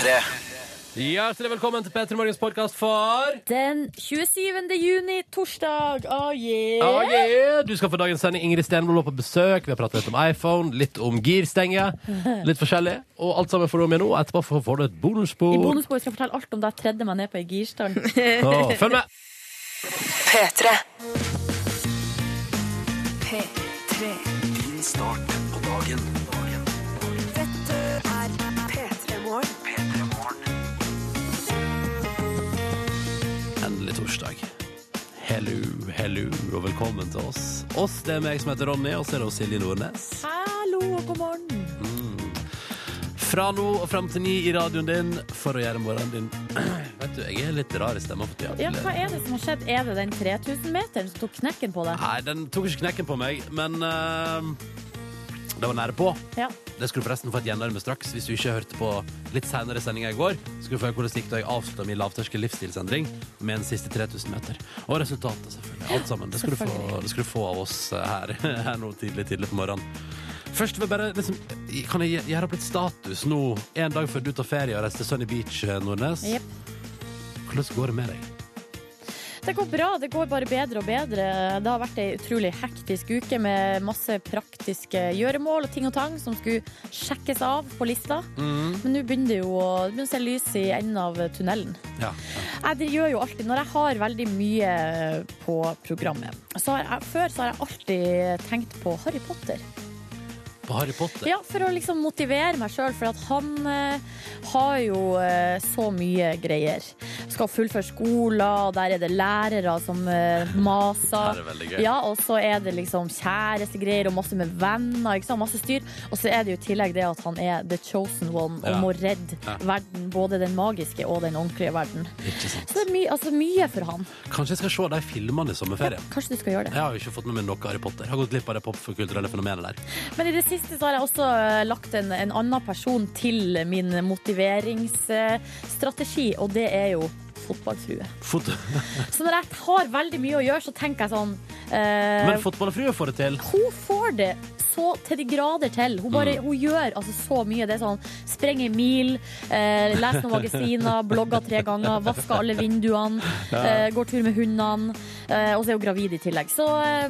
P3. Hjertelig velkommen til P3 Morgens podkast for Den 27. juni, torsdag. Oh yeah. Oh yeah. Du skal få dagens sending. Ingrid Stenvold var på besøk. Vi har pratet litt om iPhone, litt om girstenge. Litt forskjellig. Og alt sammen får du med nå. Etterpå får du et bonusspor. I bonusbordet skal jeg fortelle alt om da jeg tredde meg ned på ei girstang. oh, følg med! P3. P3. Din start på dagen. Hello, hello, og velkommen til oss. Oss, det er meg som heter Ronny, og så er det Silje Nordnes. Hallo og god morgen. Fra nå og frem til ni i radioen din for å gjøre morgenen din Vet du, jeg er litt rar i stemmen for tida. Ja, hva er det som har skjedd? Er det den 3000-meteren som tok knekken på deg? Nei, den tok ikke knekken på meg, men uh, det var nære på. Ja. Det skulle du forresten få et gjennom med straks. Hvis du ikke hørte på litt senere sendinga i går, skulle du få høre hvordan det gikk da jeg avslutta min lavterskel livsstilsendring med den siste 3000 meter. Og resultatet, selvfølgelig. Alt sammen. Det skulle du få, du få av oss eh, her, her nå tidlig, tidlig på morgenen. Først vil jeg bare liksom, Kan jeg gjøre opp litt status nå, en dag før du tar ferie og reiser til Sunny Beach, eh, Nordnes? Yep. Hvordan går det med deg? Det går bra. Det går bare bedre og bedre. Det har vært ei utrolig hektisk uke med masse praktiske gjøremål og ting og tang som skulle sjekkes av på lista. Mm. Men nå begynner det jo å det begynner å se lys i enden av tunnelen. Ja. Jeg gjør jo alltid, Når jeg har veldig mye på programmet, så jeg, før så har jeg alltid tenkt på Harry Potter. På Harry Potter? Ja, For å liksom motivere meg sjøl, for at han eh, har jo eh, så mye greier. Skal fullføre skoler, og der er det lærere som eh, maser. Er. Ja, og så er det liksom kjærestegreier og masse med venner. Ikke sant? Masse styr. Og så er det jo i tillegg det at han er the chosen one og Ja. må redde Ja. verden. Både den magiske og den ordentlige verden. Så det er mye, altså, mye for han. Kanskje jeg skal se de filmene i sommerferien? Kanskje du skal gjøre det. Jeg har jo ikke fått med meg noe Harry Potter. Jeg har gått glipp av det popkulturelle fenomenet der. Men i det siste så har jeg også eh, lagt en, en annen person til min motiveringsstrategi, og det er jo fotballfrue. Fot Så når jeg har veldig mye å gjøre, så tenker jeg sånn eh, Men fotballfrue får det til. Hun får det så til de grader til. Hun, bare, Mm. hun gjør altså så mye. Det er sånn sprenger mil, eh, leser noen magasiner, blogger tre ganger, vasker alle vinduene, eh, går tur med hundene, eh, og så er hun gravid i tillegg. Så eh,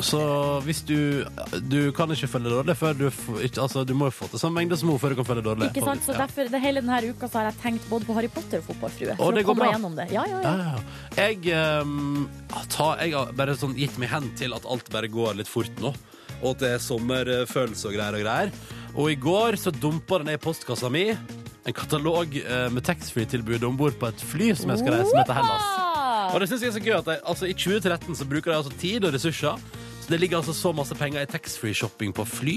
Så hvis du Du kan ikke følge dårlig før du ikke, Altså, du må jo få til samme mengde som hun før du kan følge dårlig. ikke sant? Så Ja. derfor, det hele denne uka så har jeg tenkt både på Harry Potter og fotballfrue. For det går komme bra. det. Ja, ja. Jeg, um, ta, jeg har bare sånn gitt meg hen til at alt bare går litt fort nå. Og at det er sommerfølelse og greier og greier. Og i går så dumpa det ned i postkassa mi en katalog eh, med taxfree-tilbud om bord på et fly som jeg skal reise med til Hellas. Og det synes jeg er så gøy at jeg, altså, I 2013 så bruker jeg altså tid og ressurser. Så det ligger altså så masse penger i taxfree-shopping på fly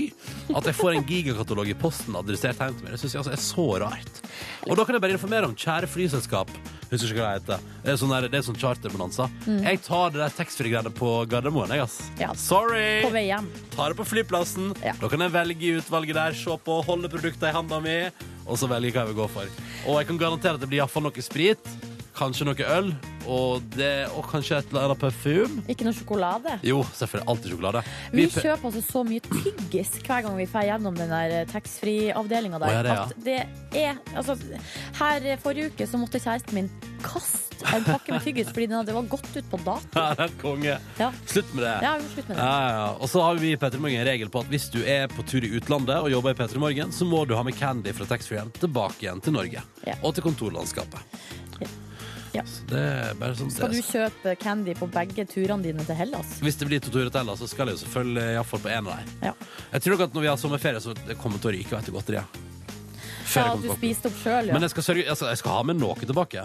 at jeg får en gigakatalog i posten adressert hjem til meg. Det synes jeg altså er så rart. Og da kan jeg bare informere om kjære flyselskap. Husker ikke hva det heter. Det er sånn, der, det er sånn charterbonanza. Jeg tar det der taxfree-greiene på Gardermoen, jeg, ass. Mm. Ja. Sorry! På vei hjem. Tar det på flyplassen. Ja. Da kan jeg velge i utvalget der, se på, holde produktene i handa mi, og så velge hva jeg vil gå for. Og jeg kan garantere at det blir iallfall noe sprit, kanskje noe øl, og, det, og kanskje et eller annet parfyme. Ikke noe sjokolade. Jo, selvfølgelig. Alltid sjokolade. Vi Vi kjøper altså så mye tyggis hver gang vi får gjennom den der taxfree-avdelinga der. Ja, det, ja. At det er altså, Her eh, forrige uke så måtte kjæresten min kaste en pakke med tyggis fordi den hadde var gått ut på dato. Ja, konge. Ja, Slutt med det. ja vi slutt med det. Ja, ja, ja. Og så har vi i Petter Morgen en regel på at hvis du er på tur i utlandet og jobber i Petter Morgen, så må du ha med candy fra taxfree-en tilbake igjen til Norge. Ja. Og til kontorlandskapet. Ja. Så det er bare sånn Skal du kjøpe candy på begge turene dine til Hellas? Hvis det blir to turer til, Hellas, så skal jeg jo selvfølgelig iallfall på én av dem. Ja. Jeg tror nok at når vi har sommerferie, så det kommer til å ryke etter godteriet. Ja, du spiste opp sjøl, ja. Men jeg skal, sørge, altså, jeg skal ha med noe tilbake.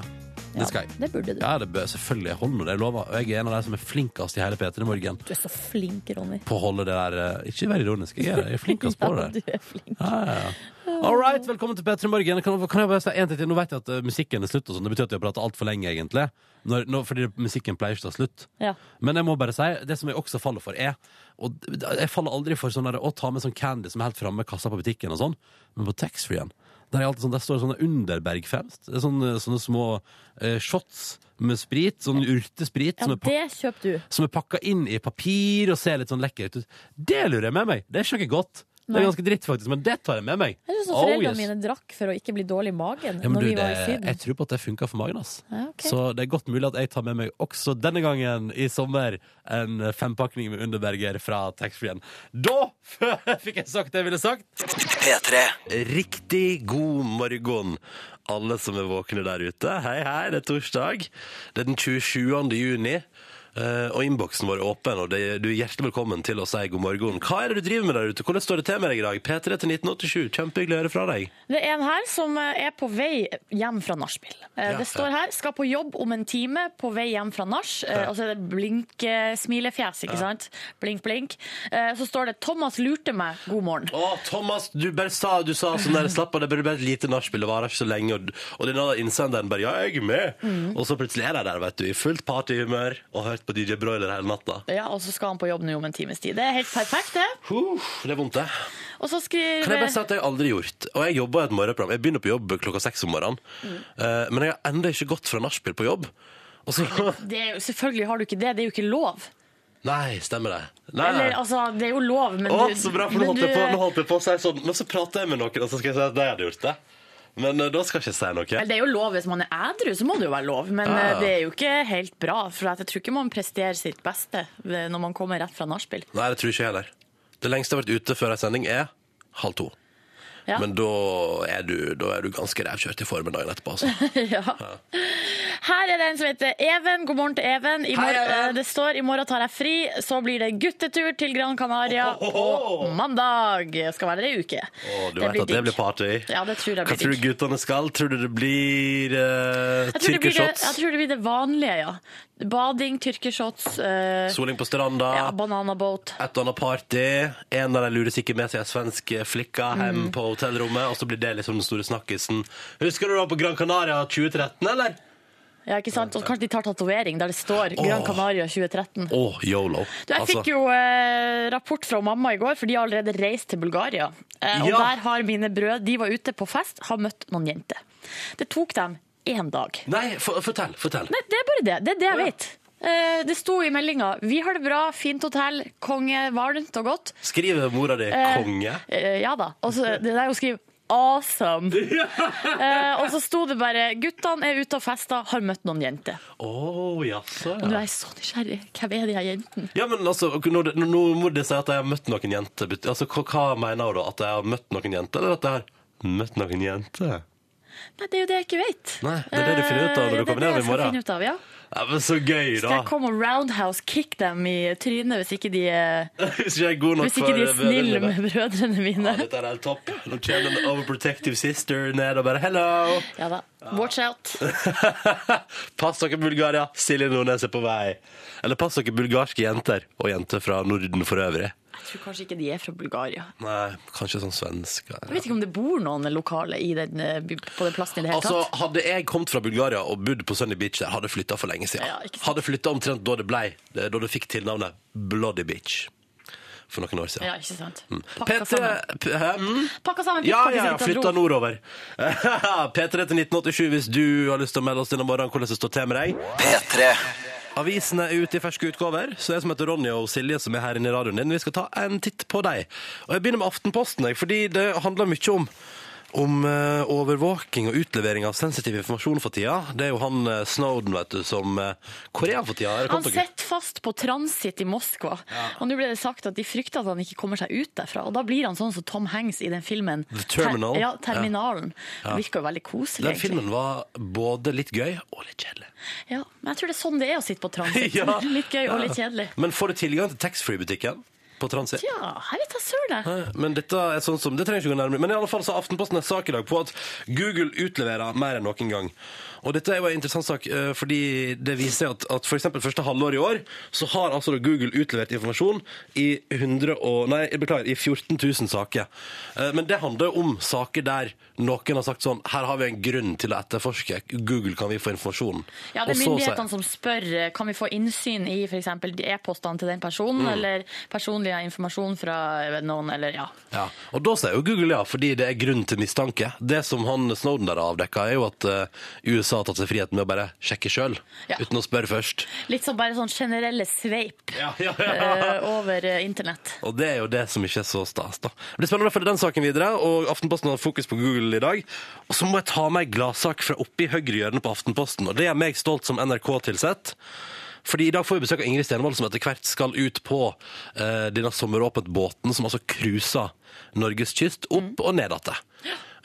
Det skal jeg. Det burde du. Ja, det bør selvfølgelig. Jeg holder det jeg lover. Og jeg er en av de som er flinkest i hele P3 Morgen Du er så flink, Ronny. på å holde det der eh, Ikke vær ironisk, jeg er. Jeg er flinkest på det. Ja, du er flink. Ja, ja, ja. All right, velkommen til P3 Morgen. Kan, kan jeg bare si en ting til? Nå vet jeg at eh, musikken er slutt, og sånn. det betyr at vi har pratet altfor lenge, egentlig. Når, når, fordi musikken pleier ikke å ta slutt. Ja. Men jeg må bare si, det som jeg også faller for, er og Jeg faller aldri for sånn der, å ta med sånn candy som er helt framme i kassa på butikken, og sånn, men på taxfree-en der, er alltid sånn, der står sånne Underberg-fans. Det er sånne, sånne små eh, shots med sprit. Sånn urtesprit ja, som er, pak det kjøper du. som er pakka inn i papir og ser litt sånn lekkert ut. Det lurer jeg med meg. Det er ikke noe godt. Det er ganske dritt, faktisk, men det tar jeg med meg. Jeg synes Oh, foreldrene yes. mine drakk for å ikke bli dårlig i magen Ja, når du, vi det, var i Syden. jeg tror på at det funka for magen. ass. Ja, okay. Så det er godt mulig at jeg tar med meg også denne gangen i sommer en fempakning med Underberger fra taxfree-en. Da fikk jeg sagt det jeg ville sagt. P3. Riktig god morgen, alle som er våkne der ute. Hei, hei, det er torsdag. Det er den 27. juni. Eh, Og innboksen vår er åpen, og det, du er hjertelig velkommen til å si god morgen. Hva er det du driver med der ute? Hvordan står det til med deg i dag? P3 til 1987. Kjempehyggelig å høre fra deg. Det er en her som eh, er på vei hjem fra nachspiel. Eh, Ja. Det står her 'skal på jobb om en time på vei hjem fra nach'. Ja. Og så er det blink-smilefjes, ikke sant? Blink, blink. Så står det 'Thomas lurte meg, god morgen'. Å, Thomas, du bare sa, du sa sånn der, slapp av, det burde bare et lite nachspiel, det varer ikke så lenge, og, og denne innsenderen bare, ja, jeg er med. Mm. Og så plutselig er de der, vet du, i fullt partyhumør, og hørt på DJ Broiler hele natta. Ja, Og så skal han på jobb nå om en times tid. Det er helt perfekt, det. Huh, det er vondt det. Og så skriver Kan jeg bare si at jeg aldri gjort? Og jeg jobber i et morgenprogram. Jeg begynner på jobb klokka seks om morgenen. Eh, men jeg har ennå ikke gått fra nachspiel på jobb. Så det er Selvfølgelig har du ikke det, det er jo ikke lov. Nei, stemmer det. Nei, Eller altså, det er jo lov, men Å, du så bra, for nå holdt, jeg du- på, nå holdt jeg på å si sånn. Men så prater jeg med noen, og så skal jeg si at de hadde gjort det. Men eh, da skal jeg ikke si noe. Vel, Det er jo lov hvis man er ædru, så må det jo være lov. Men Ja. eh, det er jo ikke helt bra. For jeg tror ikke man presterer sitt beste eh, når man kommer rett fra nachspiel. Nei, det tror ikke jeg heller. Det lengste jeg har vært ute før ei sending, er halv to. Ja. Men da er du, da er du ganske rævkjørt i formen dagen etterpå, altså. ja. Her er det en som heter Even. God morgen til Even. I Hei, Even. eh, det står i morgen tar jeg fri, så blir det guttetur til Gran Canaria på mandag. Skal være der ei uke. Du Det vet at det blir party. Ja, det tror jeg Hva blir tror du guttene skal? Tror du det blir uh, Jeg tror, det blir det, jeg tror det blir det vanlige, ja. Bading, tyrkershots, eh, Soling på stranda? ja, bananaboat. Et og annet party. En av dem lurer sikkert med seg ei svensk flikka Mm. på hotellrommet, og så blir det liksom den store snakkisen. Husker du da på Gran Canaria 2013, eller? Ja, ikke sant? Og kanskje de tar tatovering der det står Gran Canaria 2013. Oh, yolo. Du, jeg Altså, fikk jo eh, rapport fra mamma i går, for de har allerede reist til Bulgaria. Eh, og Ja. der har mine brød De var ute på fest, har møtt noen jenter. Det tok dem én dag. Nei, for, fortell. Fortell. Nei, det er bare det. Det er det jeg vet. Eh, det sto i meldinga 'Vi har det bra, fint hotell, konge, varmt og godt'. Skriver mora di Eh, konge? Eh, ja da. Og så det der hun skriver 'awesome'. Eh, og så sto det bare 'Guttene er ute og fester, har møtt noen jenter'. Å, jaså, Og nå ja. er jeg så nysgjerrig. Hvem er de her jentene? Ja, men altså, Nå, det- nå må de si at jeg har møtt noen jenter, bet- altså, hva, hva mener hun da? At jeg har møtt noen jenter, eller at jeg har møtt noen jenter? Nei, det er jo det jeg ikke vet. Nei, det er det du finner ut av når Eh, du kommer det er det ned i jeg skal morgen. finne ut av, ja. Ja, men så gøy, da. Skal jeg komme og roundhouse kick dem i trynet hvis ikke de er, Hvis ikke er god nok hvis ikke de er snille med brødrene mine? Ja, dette er helt topp. Nå kommer en overprotective sister ned og bare 'hello'. Ja da. Watch out. Pass dere, Bulgaria. Silje Nordnes er på vei. Eller pass dere, bulgarske jenter. Og jenter fra Norden for øvrig. Tror kanskje ikke de er fra Bulgaria. Nei, kanskje sånn svensk. Jeg vet ikke om det bor noen lokale i den, eh, på den plassen i det hele Altså, tatt. Hadde jeg kommet fra Bulgaria og bodd på Sunny Beach der, hadde jeg flytta for lenge siden. Ja, hadde flytta omtrent da det ble, da det fikk tilnavnet Bloody Beach. For noen år siden. Ja, ikke sant. Mm. Pakka sammen. P- P- Mm? Pakka sammen Ja, ja, ja, flytta nordover. P3 til 1987 hvis du har lyst til å melde oss denne morgenen hvordan det står til med deg. P3. Avisene er ute i ferske utgaver, så jeg som heter Ronny og Silje som er her inne i radioen din, vi skal ta en titt på deg. Og jeg begynner med Aftenposten, fordi det handler mye om om eh, overvåking og utlevering av sensitiv informasjon for tida. Det er jo han eh, Snowden, vet du, som Korea Hvor er for tida? Han sitter fast på transit i Moskva, og nå ble det sagt at de frykter at han ikke kommer seg ut derfra. Og da blir han sånn som Tom Hanks i den filmen. The Terminal. Ter ja, Terminalen. Ja. Det virker jo veldig koselig, Den egentlig. filmen var både litt gøy og litt kjedelig. Ja, men jeg tror det er sånn det er å sitte på transit. Ja. Litt gøy og litt kjedelig. Men får du tilgang til taxfree-butikken på Transit? Ja, jeg vet da søren. Men dette er sånn som, det trenger ikke gå nærmere. Men i alle fall så har Aftenposten en sak i dag på at Google utleverer mer enn noen gang. Og dette er jo en interessant sak, eh, fordi det viser at, at for eksempel første halvår i år, så har altså da Google utlevert informasjon i 100 og, nei, jeg beklager, i 14 000 saker. Eh, Men det handler jo om saker der noen har sagt sånn, her har vi en grunn til å etterforske. Google kan vi få informasjonen. Ja, det Og er så sier- myndighetene som spør eh, kan vi få innsyn i f.eks. e-postene til den personen, Mm. eller personlig informasjon fra noen, eller ja. Ja, og da sier jo Google ja, fordi det er grunn til mistanke. Det som han Snowden der avdekka, er jo at eh, USA USA har tatt seg friheten med å bare sjekke sjøl, Ja. uten å spørre først. Litt sånn bare sånn generelle sveip Ja, ja, ja. eh, over eh, internett. Og det er jo det som ikke er så stas, da. Det blir spennende å følge den saken videre, og Aftenposten har fokus på Google i dag. Og så må jeg ta med ei gladsak fra oppi høyre hjørne på Aftenposten, og det er meg stolt som NRK-tilsett. Fordi I dag får vi besøk av Ingrid Stenvold, som etter hvert skal ut på uh, denne sommeråpent-båten som altså cruiser Norges kyst opp og ned igjen.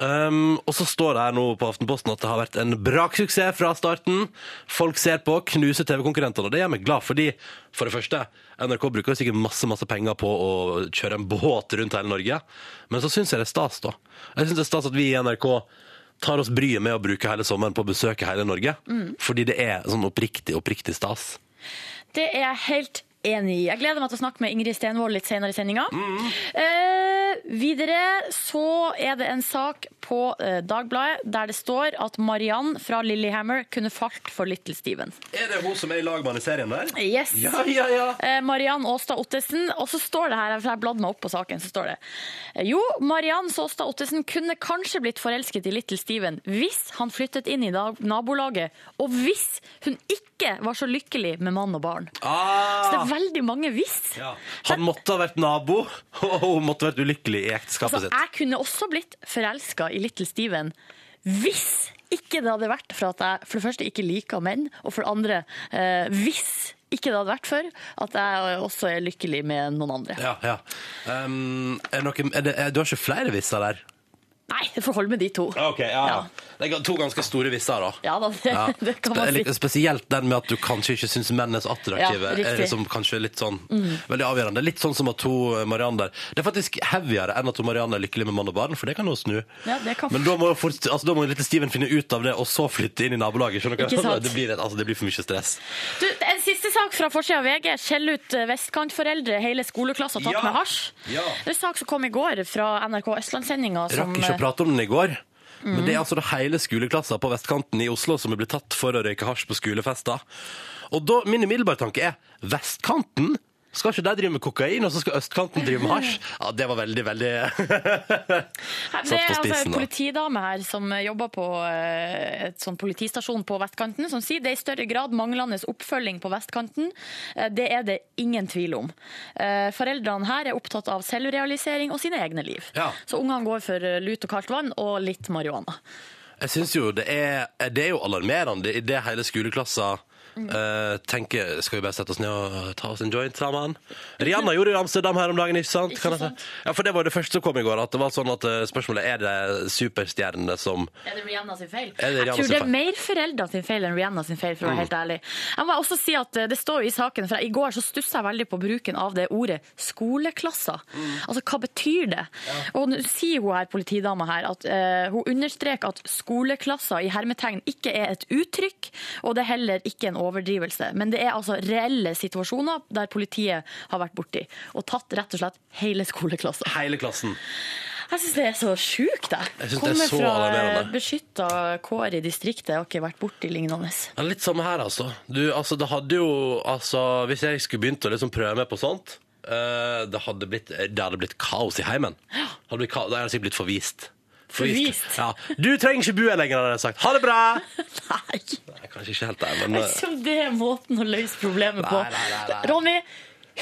Um, og så står det her nå på Aftenposten at det har vært en braksuksess fra starten. Folk ser på, knuser TV-konkurrentene, og det gjør meg glad, fordi for det første, NRK bruker sikkert masse masse penger på å kjøre en båt rundt hele Norge, men så syns jeg det er stas, da. Jeg syns det er stas at vi i NRK tar oss bryet med å bruke hele sommeren på å besøke hele Norge, fordi det er sånn oppriktig, oppriktig stas. Det er helt enig i. Jeg gleder meg til å snakke med Ingrid Stenvold litt senere i sendinga. Mm. Eh, videre så er det en sak på eh, Dagbladet der det står at Mariann fra Lillehammer kunne falt for Little Steven. Er det hun som er i lagmann i serien der? Yes. Ja, ja, ja. Eh, Mariann Aastad Ottesen. Og så står det her, for jeg bladde meg opp på saken, så står det eh, Jo, Mariann Aastad Ottesen kunne kanskje blitt forelsket i Little Steven hvis han flyttet inn i nabolaget, og hvis hun ikke var så lykkelig med mann og barn. Så det Ah, veldig mange hvis. ja. Han måtte ha vært nabo, og hun måtte ha vært ulykkelig i ekteskapet Altså, sitt. jeg kunne også blitt forelska i Little Steven hvis ikke det hadde vært for at jeg for det første ikke liker menn, og for det andre eh, hvis ikke det hadde vært for at jeg også er lykkelig med noen andre. Ja, ja. Um, er noe, er det, er, du har ikke flere visser der? Nei, det får holde med de to. Ok, ja. Ja. Det er to ganske store visser, da. Ja da, det, Ja. det kan man si. Spesielt den med at du kanskje ikke syns menn er så attraktive. Ja. Mm. er liksom kanskje litt sånn veldig avgjørende. Litt sånn som at hun Mariann der Det er faktisk heavyere enn at hun Marianne er lykkelig med mann og barn, for det kan hun snu. Ja, det kan- Men da må, jo fort, altså, da må lille Steven finne ut av det, og så flytte inn i nabolaget. Skjønner du? Det blir, et- altså, det blir for mye stress. Du, en siste sak fra forsida av VG. Skjell ut eh, vestkantforeldre. Hele skoleklassen, tatt Ja. med hasj. Ja. Det er en sak som kom i går fra NRK Østlandssendinga. som, Rakk ikke å prate om den i går. Mm. Men det er altså det hele skoleklasser på vestkanten i Oslo som er blitt tatt for å røyke hasj på skolefester. Og da, min umiddelbare tanke er vestkanten? Skal ikke de drive med kokain, og så skal østkanten drive med hasj? Ja, det var veldig, veldig Det er altså en politidame her som jobber på eh, et sånn politistasjon på vestkanten, som sier det er i større grad manglende oppfølging på vestkanten. Eh, Det er det ingen tvil om. Eh, Foreldrene her er opptatt av selvrealisering og sine egne liv. Ja. Så ungene går for lut og kaldt vann og litt marihuana. Jeg syns jo det er, det er jo alarmerende i det hele skoleklasser eh, tenker Skal vi bare sette oss ned og ta oss en joint sammen? Rihanna gjorde jo Amsterdam her om dagen, ikke sant? Ikke sant? Ja, for det var det første som kom i går. At det var sånn at eh, spørsmålet er det superstjernene som Er det Rihanna sin feil? Er det jeg tror det er mer foreldra sin feil enn Rihanna sin feil, for å være helt ærlig. Jeg må også si at eh, Det står jo i saken, for I går så stussa jeg veldig på bruken av det ordet skoleklasser. Altså, Hva betyr det? Og nå sier hun her, politidama her at uh, hun understreker at skoleklasser i hermetegn ikke er et uttrykk, og det er heller ikke en overdrivelse. Men det er altså reelle situasjoner der politiet har vært borti og tatt rett og slett hele skoleklasser. Hele klassen. Jeg syns det er så sjukt, jeg. Er Kommer fra beskytta kår i distriktet, jeg har ikke vært borti lignende. Ja, litt samme her, altså. Du, altså, det hadde jo Altså, hvis jeg skulle begynt å liksom prøve meg på sånt eh, det, hadde blitt, det hadde blitt kaos i heimen. Hadde blitt, da hadde jeg sikkert blitt forvist. Forvist? Ja. Du trenger ikke bo her lenger, hadde jeg sagt. Ha det bra! Nei! Nei, kanskje ikke helt der, men Jeg eh, vet ikke om det er måten å løse problemet på. Nei, nei, nei, nei. Ronny,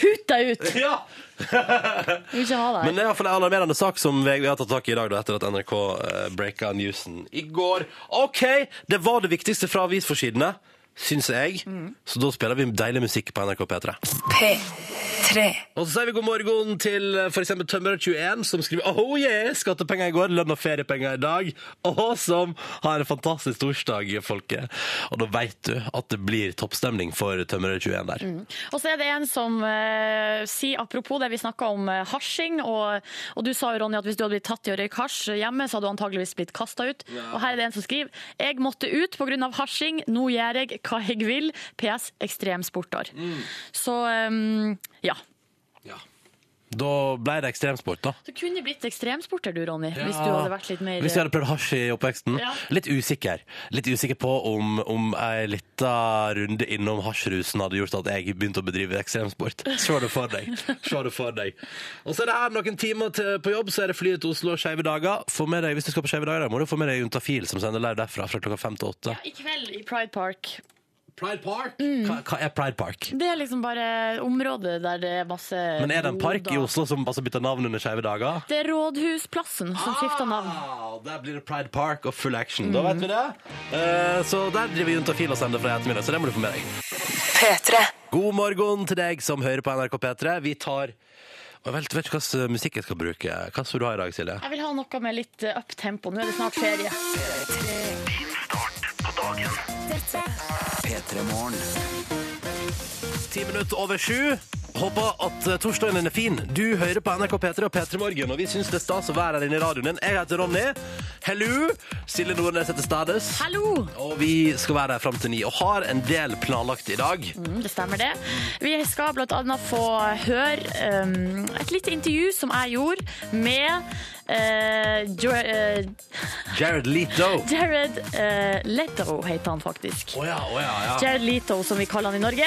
hut deg ut! Ja! Vil ikke ha Men det er iallfall en alarmerende sak som vi vi har tatt tak i i dag, da, etter at NRK uh, breaka newsen i går. OK! Det var det viktigste fra avisforsidene, syns jeg. Så da spiller vi deilig musikk på NRK P3. P3. Og så sier vi god morgen til for eksempel Tømrer21, som skriver oh yeah, skattepenger i går, lønn og feriepenger i dag, og som har en fantastisk torsdag, folket. Og da vet du at det blir toppstemning for Tømrer21 der. Og så er det en som eh, sier, apropos det vi snakka om eh, hasjing, og, og du sa jo, Ronny, at hvis du hadde blitt tatt i å røyke hasj hjemme, så hadde du antageligvis blitt kasta ut. Og her er det en som skriver Jeg måtte ut pga. hasjing, nå gjør jeg hva jeg vil. PS ekstremsporter. Så eh, ja. Ja. Da ble det ekstremsport, da. Du kunne blitt ekstremsporter du, Ronny, hvis du hadde vært litt mer Hvis jeg hadde prøvd hasj i oppveksten. Ja. Litt usikker. Litt usikker på om, om ei lita runde innom hasjrusen hadde gjort at jeg begynte å bedrive ekstremsport. Se det for deg. Se det for deg. Og så er det her noen timer til, på jobb, så er det flyet til Oslo og Skeive dager. Få med deg, hvis du skal på Skeive dager, må du få med deg Juntafil, som sender live derfra fra klokka fem til åtte. Ja, I kveld i Pride Park. Pride Park? Mm. Hva, hva er Pride Park? Det er liksom bare området der det er masse Men er det en park i. Oslo som altså bytter navn under Skeive dager? Det er Rådhusplassen som skifter navn. Ah, der blir det Pride Park og full action. Da vet vi det. Uh, så der driver vi rundt og sender fra i ettermiddag, så det må du få med deg. P3. God morgen til deg som hører på NRK P3. Vi tar jeg vet, vet du hva musikk jeg skal bruke? Hva skal du ha i dag, Silje? Jeg vil ha noe med litt eh, up tempo. Nå er det snart ferie. P3 Ti minutter over sju. Håper at eh, torsdagen din er fin. Du hører på NRK P3 og P3 Morgen, og vi syns det er stas å være her inne i radioen din. Jeg heter Ronny. Hello! Silje Nordnes heter Stades. Hallo! Og vi skal være her fram til ni, og har en del planlagt i dag. Mm, det stemmer det. Vi skal blant annet få høre um, et lite intervju som jeg gjorde med jo, eh, Jared Leto. Jared eh, Leto, heter han faktisk. Oh ja, oh ja, ja. Jared Leto, som vi kaller han i Norge.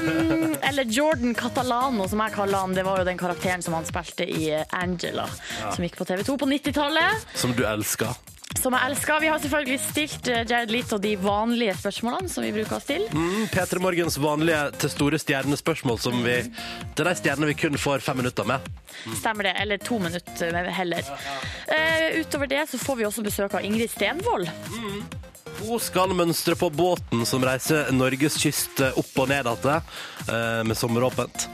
Um, eller Jordan Catalano, som jeg kaller han. Det var jo den karakteren som han spilte i eh, Angela, som gikk på TV2 på 90-tallet. Som du elsker. Som jeg elsker. Vi har selvfølgelig stilt eh, Jared Leto de vanlige spørsmålene som vi bruker å stille. Mm, P3 Morgens vanlige til store stjernespørsmål som vi Det er de stjernene vi kun får fem minutter med. Stemmer det? Eller to minutter eh, heller. Uh, utover det så får vi også besøk av Ingrid Stenvold. Hun skal mønstre på båten som reiser Norges kyst opp og ned igjen med sommeråpent.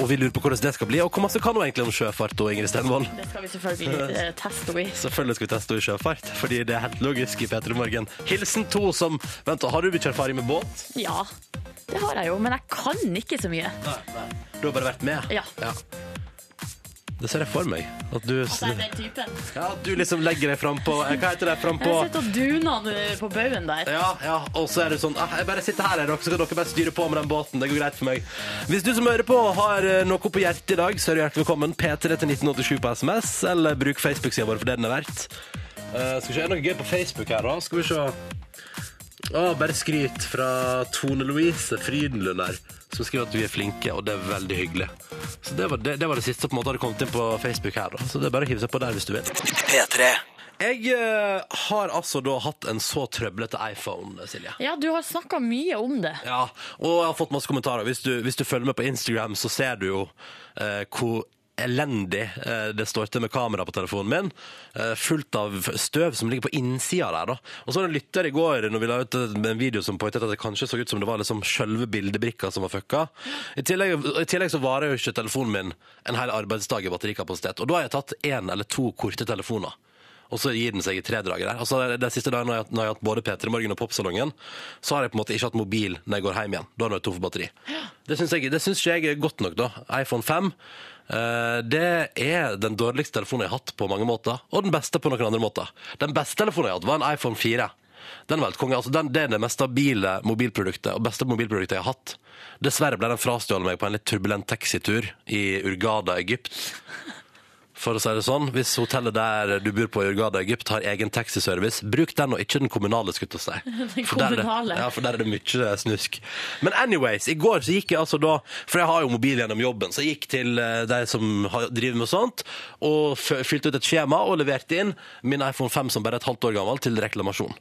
Og vi lurer på hvordan det skal bli. Og hvor masse kan hun egentlig om sjøfart og Ingrid Stenvold? Det skal vi selvfølgelig eh, teste henne i. Selvfølgelig skal vi teste henne i sjøfart, fordi det er helt logisk i P3 Morgen. Hilsen to som Vent, har du mye erfaring med båt? Ja, det har jeg jo, men jeg kan ikke så mye. Du har bare vært med? Ja. Det ser jeg for meg. At du, At jeg er den typen. ja, at du liksom legger deg frampå Hva heter det? Frampå Jeg sitter og duner på baugen der. Ja, ja, og så er det sånn ah, Jeg bare sitter her, dere, så kan dere bare styre på med den båten. Det går greit for meg. Hvis du som hører på har eh, noe på hjertet i dag, så er du hjertelig velkommen. P3 til 1987 på SMS, eller bruk Facebook-sida vår for det den er verdt. Uh, skal vi se, er det noe gøy på Facebook her, da? Skal vi se. Å, bare skryt fra Tone Louise Frydenlund her, som skriver at vi er flinke, og det er veldig hyggelig. Så det var det, det, var det siste som på en måte hadde kommet inn på Facebook her, da. Så det er bare å hive seg på der hvis du vil. P3. Jeg eh, har altså da hatt en så trøblete iPhone, Silje. Ja, du har snakka mye om det. Ja, og jeg har fått masse kommentarer. Hvis du, hvis du følger med på Instagram, så ser du jo eh, hvor elendig eh, det står til med kamera på telefonen min. Eh, fullt av støv som ligger på innsida der. da. Og så var det en lytter i går når vi la ut en video som poengterte at det kanskje så ut som det var liksom sjølve bildebrikka som var fucka. I tillegg, I tillegg så varer jo ikke telefonen min en hel arbeidsdag i batterikapasitet. Og da har jeg tatt én eller to korte telefoner. Og så gir den seg i tre drager der. Altså, de siste dagene når jeg, når jeg har hatt både P3 Morgen og Popsalongen, så har jeg på en måte ikke hatt mobil når jeg går hjem igjen. Da er jeg tom for batteri. Det syns jeg, det jeg er godt nok, da. iPhone 5. eh, det er den dårligste telefonen jeg har hatt på mange måter, og den beste på noen andre måter. Den beste telefonen jeg har hatt, var en iPhone 4. Den var konge. Altså, den, det er det mest stabile mobilproduktet og beste mobilproduktet jeg har hatt. Dessverre ble den frastjålet meg på en litt turbulent taxitur i Urgada, Egypt. For å si det sånn, Hvis hotellet der du bor på i Urgada, Egypt har egen taxiservice, bruk den og ikke den kommunale. skulle jeg si. Den For der er det- kommunale. Ja, for der er det mye snusk. Men anyways, i går så gikk jeg altså da For jeg har jo mobil gjennom jobben, så jeg gikk til eh, de som driver med sånt, og fylte ut et skjema og leverte inn min iPhone 5 som bare er et halvt år gammel, til reklamasjon.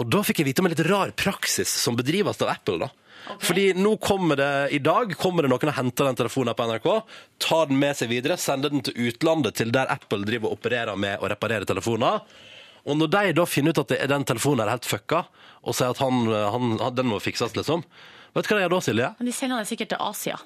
Og da fikk jeg vite om en litt rar praksis som bedrives av Apple. da. Fordi nå kommer det, i dag kommer det noen og henter den telefonen på NRK, tar den med seg videre, sender den til utlandet, til der Apple driver og opererer med å reparere telefoner. Og når de da finner ut at den telefonen er helt fucka, og sier at han, han, han, den må fikses, liksom, vet du hva de gjør da, Silje? De sender den sikkert til Asia.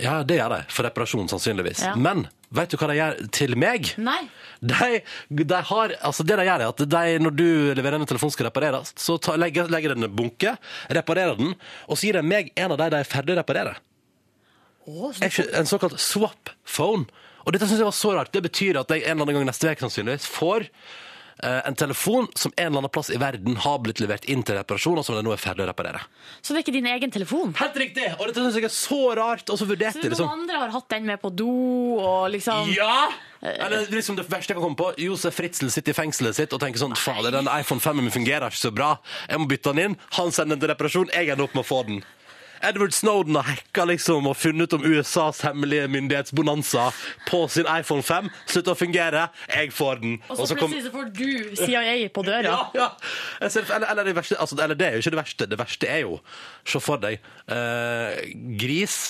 Ja, det gjør de, for reparasjon sannsynligvis. Ja. Men vet du hva de gjør til meg? Nei. De, de har, altså det de gjør er at de, når du leverer en telefon skal repareres, så ta, legger, legger de den en bunke, reparerer den, og så gir de meg en av de de er ferdig å reparere. Er ikke En såkalt swap phone. Og dette synes jeg var så rart. Det betyr at jeg en eller annen gang neste uke sannsynligvis får en telefon som en eller annen plass i verden har blitt levert inn til reparasjon, og som det nå er ferdig å reparere. Så det er ikke din egen telefon? Helt riktig! Og dette syns jeg er så rart, og så vurderte Så noen andre har hatt den med på do og liksom Ja! Eller liksom det verste jeg kan komme på. Josef Fritzel sitter i fengselet sitt og tenker sånn Fader, den iPhone 5 min fungerer ikke så bra. Jeg må bytte den inn. Han sender den til reparasjon. Jeg ender opp med å få den. Edward Snowden har hacka liksom og funnet ut om USAs hemmelige myndighetsbonanza på sin iPhone 5. Slutter å fungere. Jeg får den. Og så plutselig så får du CIA på døra. ja, ja. Ser, eller, eller, det verste, altså, eller det er jo ikke det verste. Det verste er jo, se for deg, eh, gris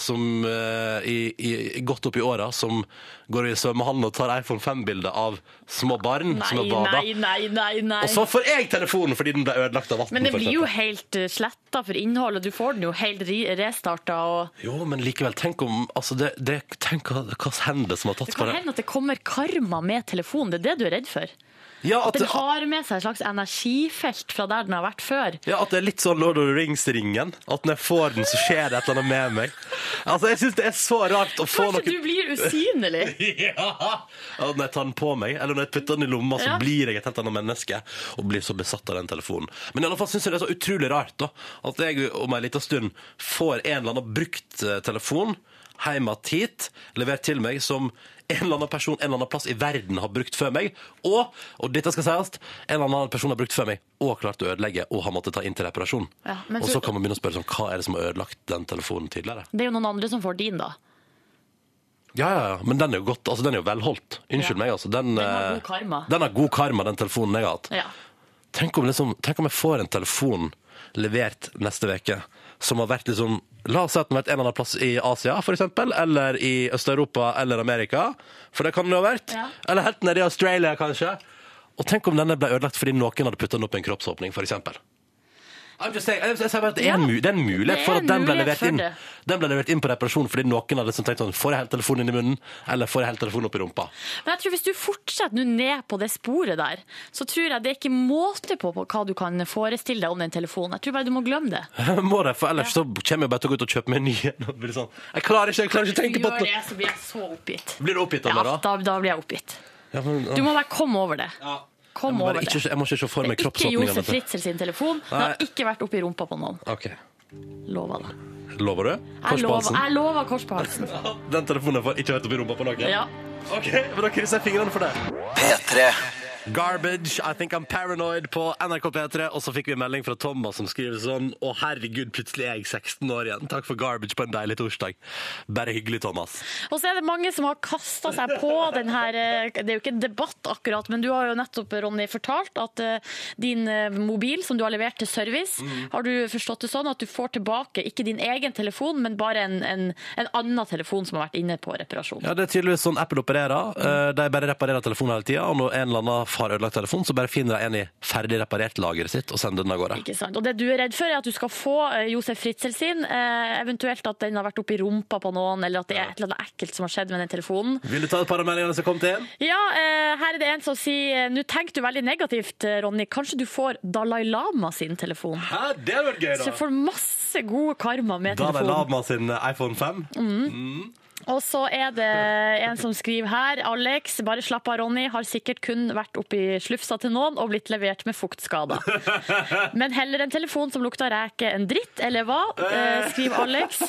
som eh, i, i, godt opp i åra, som går i svømmehallen og tar iPhone 5-bilde av små barn som har bada. nei, nei, nei, nei. Og så får jeg telefonen fordi den ble ødelagt av vann. Men det blir jo helt uh, sletta for innhold, og du får den jo helt re- restarta. Og Jo, men likevel, tenk om altså det, det, Tenk hva slags hender som har tatt det på kan det. hende at det kommer karma med telefonen. Det er det du er redd for. Ja, at Den har med seg et slags energifelt fra der den har vært før. ja, at det er litt sånn Lord of the Rings-ringen. At når jeg får den, så skjer det et eller annet med meg. Altså, Jeg syns det er så rart å få Kanskje noe du blir usynlig? Ja! Når jeg tar den på meg, eller når jeg putter den i lomma, så Ja. blir jeg et helt annet menneske. Og blir så besatt av den telefonen. Men i alle fall syns jeg det er så utrolig rart da, at jeg om en liten stund får en eller annen brukt eh, telefon hjem hit, levert til meg, som en eller annen person en eller annen plass i verden har brukt før meg. Og, og dette skal sies, en eller annen person har brukt før meg og klart å ødelegge og har måttet ta inn til reparasjon. Ja, og så kan man begynne å spørre sånn, hva er det som har ødelagt den telefonen tidligere? Det er jo noen andre som får din, da. Ja, ja, ja, men den er jo godt, altså den er jo velholdt. Unnskyld Ja. meg, altså. Den, Den har eh, god karma. Den har god karma, den telefonen jeg har hatt. Ja. Tenk om, liksom, tenk om jeg får en telefon levert neste veke som har vært liksom La oss si at den har vært en eller annen plass i Asia, eksempel, eller i Øst-Europa eller Amerika. For det kan den jo ha vært. Ja. Eller helt nede i Australia, kanskje. Og tenk om denne ble ødelagt fordi noen hadde putta den opp i en kroppsåpning, eksempel. I'm just saying, jeg, jeg, sier bare at det, er en, mu- det er en mulighet for en at den ble, mulighet levert for inn, det. den ble levert inn på reparasjon fordi noen hadde liksom tenkt sånn Får jeg helt telefonen inn i munnen, eller får jeg helt telefonen opp i rumpa? Men jeg tror hvis du fortsetter nå ned på det sporet der, så tror jeg det er ikke måte på, på hva du kan forestille deg om den telefonen. Jeg tror bare du må glemme det. Må det, for ellers så kommer jeg bare til å gå ut og kjøpe meg en ny en. og bli Sånn. Jeg klarer ikke, jeg klarer ikke å tenke på Gjør det, så blir jeg så oppgitt. Blir du oppgitt av Ja, det, da? da, da blir jeg oppgitt. Ja, men, Du må bare komme over det. jeg, Kom over ikke, det. jeg må ikke se for meg kroppsåpningene. ikke. Josef Fritzel sin telefon. Den har ikke vært oppi rumpa på noen. Ok. Lover det. Lover du? Kors på lover, halsen? jeg lover kors på halsen. Den telefonen får ikke vært oppi rumpa på noen? Ja. Ok, men da krysser jeg fingrene for det. P3. Garbage, I think I'm paranoid på NRK P3. Og så fikk vi en melding fra Thomas som skriver sånn Å herregud, plutselig er jeg 16 år igjen. Takk for garbage på en deilig torsdag. Bare hyggelig, Thomas. Og så er det mange som har kasta seg på den her eh, Det er jo ikke en debatt akkurat, men du har jo nettopp, Ronny, fortalt at eh, din eh, mobil som du har levert til service, Mm. har du forstått det sånn at du får tilbake ikke din egen telefon, men bare en, en, en annen telefon som har vært inne på reparasjon. Ja, Det er tydeligvis sånn Apple opererer. Eh, De bare reparerer telefonen hele tida. Og når en eller annen har ødelagt telefon, så bare finner de en i ferdig reparert lageret sitt og sender den av gårde. Ikke sant? Og det du er redd for, er at du skal få eh, Josef Fritzel sin, eh, eventuelt at den har vært oppi rumpa på noen, eller at det er et eller annet ekkelt som har skjedd med den telefonen. Vil du ta et par av meldingene som kom til? Ja, eh, her er det en som sier Nå tenker du veldig negativt, Ronny. Kanskje du får Dalai Lama sin telefon? Hæ, det hadde vært gøy, Så jeg får masse gode karma med Dalai telefonen. Lama sin iPhone 5. Og så er det en som skriver her. Alex, bare slapp av, Ronny. Har sikkert kun vært oppi slufsa til noen og blitt levert med fuktskader. Men heller en telefon som lukter reke enn dritt, eller hva? Eh, skriver Alex.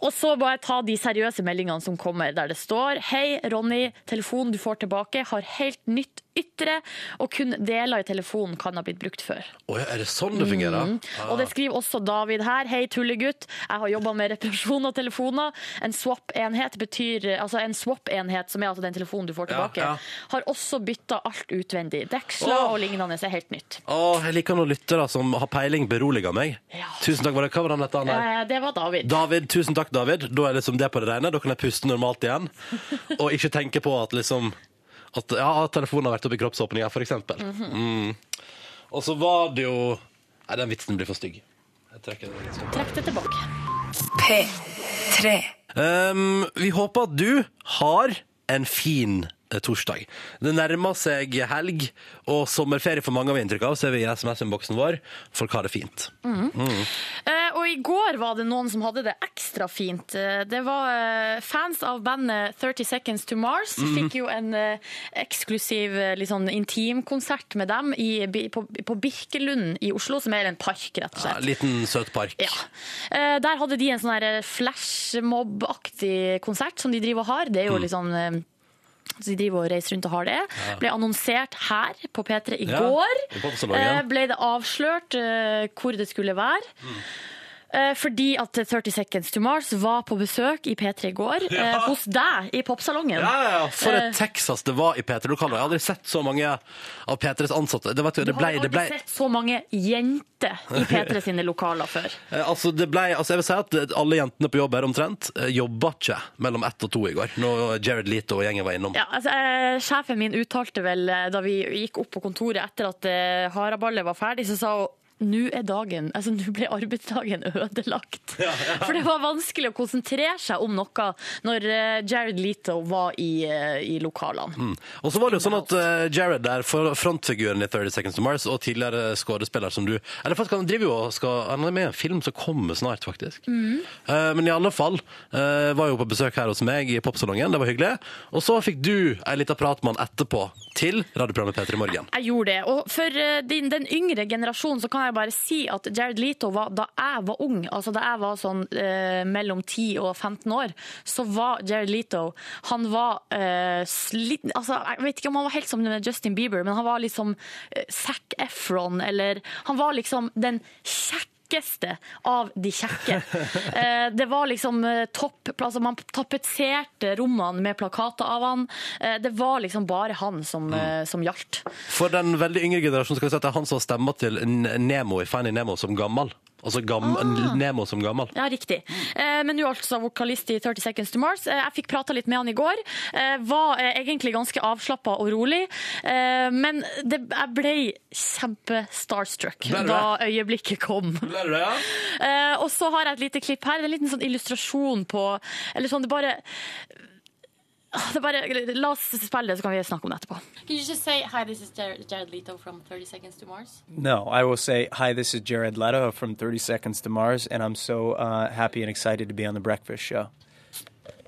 Og så bare ta de seriøse meldingene som kommer, der det står Hei, Ronny. Telefonen du får tilbake, har helt nytt ytre, og kun deler i telefonen kan ha blitt brukt før. Oi, er det sånn det fungerer? Og det skriver også David her. Hei, tullegutt. Jeg har jobba med reparasjon av telefoner. En swap-enhet betyr Altså en swap-enhet, som er altså den telefonen du får tilbake, ja. har også bytta alt utvendig. Deksler oh. og lignende er helt nytt. Oh, jeg liker noen lyttere som har peiling, beroliger meg. Ja. Tusen takk. Var det, hva var det han het? Eh, Det var David. David, tusen takk, David. Da er liksom det på det rene. Da kan jeg puste normalt igjen. Og ikke tenke på at liksom At ja, telefonen har vært oppe i kroppsåpninga, for eksempel. -hmm. mm. Og så var det jo Nei, den vitsen blir for stygg. Jeg trekker den. litt. Trekk det tilbake. P3. Um, vi håper at du har en fin torsdag. Det nærmer seg helg og sommerferie for mange av inntrykk av, ser vi i SMS-innboksen vår. Folk har det fint. Eh, og i går var det noen som hadde det ekstra fint. Eh, Det var eh, fans av bandet 30 Seconds to Mars. Mm. Fikk jo en eh, eksklusiv eh, litt sånn intimkonsert med dem i, på, på Birkelund i Oslo, som er en park, rett og slett. Ja, liten søt park. Ja. Eh, Der hadde de en sånn flashmob-aktig konsert som de driver og har. Det er jo Mm. litt sånn eh, så De driver og reiser rundt og har det. Ble annonsert her på P3 i Ja, går. i Eh, Ble det avslørt uh, hvor det skulle være. Eh, Fordi at 30 Seconds to Mars var på besøk i P3 i går, ja. hos deg i Popsalongen. Ja, ja. For Eh. et Texas det var i P3-lokalet. Jeg har aldri sett så mange av P3s ansatte. Det, vet du, det har du har aldri ble, sett så mange jenter i P3 sine lokaler før. eh, altså, det ble, altså, jeg vil si at alle jentene på jobb her omtrent eh, jobba ikke mellom ett og to i går, når Jared Leto og gjengen var innom. Ja, altså, eh, sjefen min uttalte vel eh, da vi gikk opp på kontoret etter at eh, haraballet var ferdig, så sa hun nå er dagen, altså nå ble arbeidsdagen ødelagt. For det var vanskelig å konsentrere seg om noe når eh, Jared Leto var i, eh, i lokalene. Mm. Og så var det jo sånn at eh, Jared der, frontfiguren i 30 Seconds to Mars, og tidligere skuespiller som du Eller faktisk, han driver jo og skal Han er med i en film som kommer snart, faktisk. Mm. men i alle fall, var jo på besøk her hos meg i Popsalongen, det var hyggelig. Og så fikk du ei lita prat med han etterpå til radioprogrammet P3 Morgen. Jeg gjorde det. Og for din, den yngre generasjonen så kan jeg bare si at Jared Leto var, da jeg var ung, altså da jeg var sånn eh, mellom 10 og 15 år, så var Jared Leto Han var eh, slitt, altså, Jeg vet ikke om han var helt som Justin Bieber, men han var liksom eh, Zac Efron, eller Han var liksom den kjekkeste av de kjekke. Eh, det var liksom eh, topp altså Man tapetserte rommene med plakater av han. Eh, det var liksom bare han som, mm. som gjaldt. For den veldig yngre generasjonen skal vi si at det er han som stemmer til Nemo i Fanny Nemo som gammel. Altså gam Nemo som gammel. Ja, riktig. Eh, men nå altså vokalist i 30 Seconds to Mars. Eh, jeg fikk prata litt med han i går. Eh, var eh, egentlig ganske avslappa og rolig. Eh, men det, jeg ble kjempe-starstruck da øyeblikket kom. Ble det, ja? Eh, og så har jeg et lite klipp her. Det er en liten sånn illustrasjon på Eller sånn, det bare Ah, bare, La oss spille det, så kan vi snakke om det etterpå. Can you just say, hi, this is Jared, Jared Leto from 30 Seconds to Mars? No, I will say, hi, this is Jared Leto from 30 Seconds to Mars, and I'm so uh, happy and excited to be on The Breakfast Show.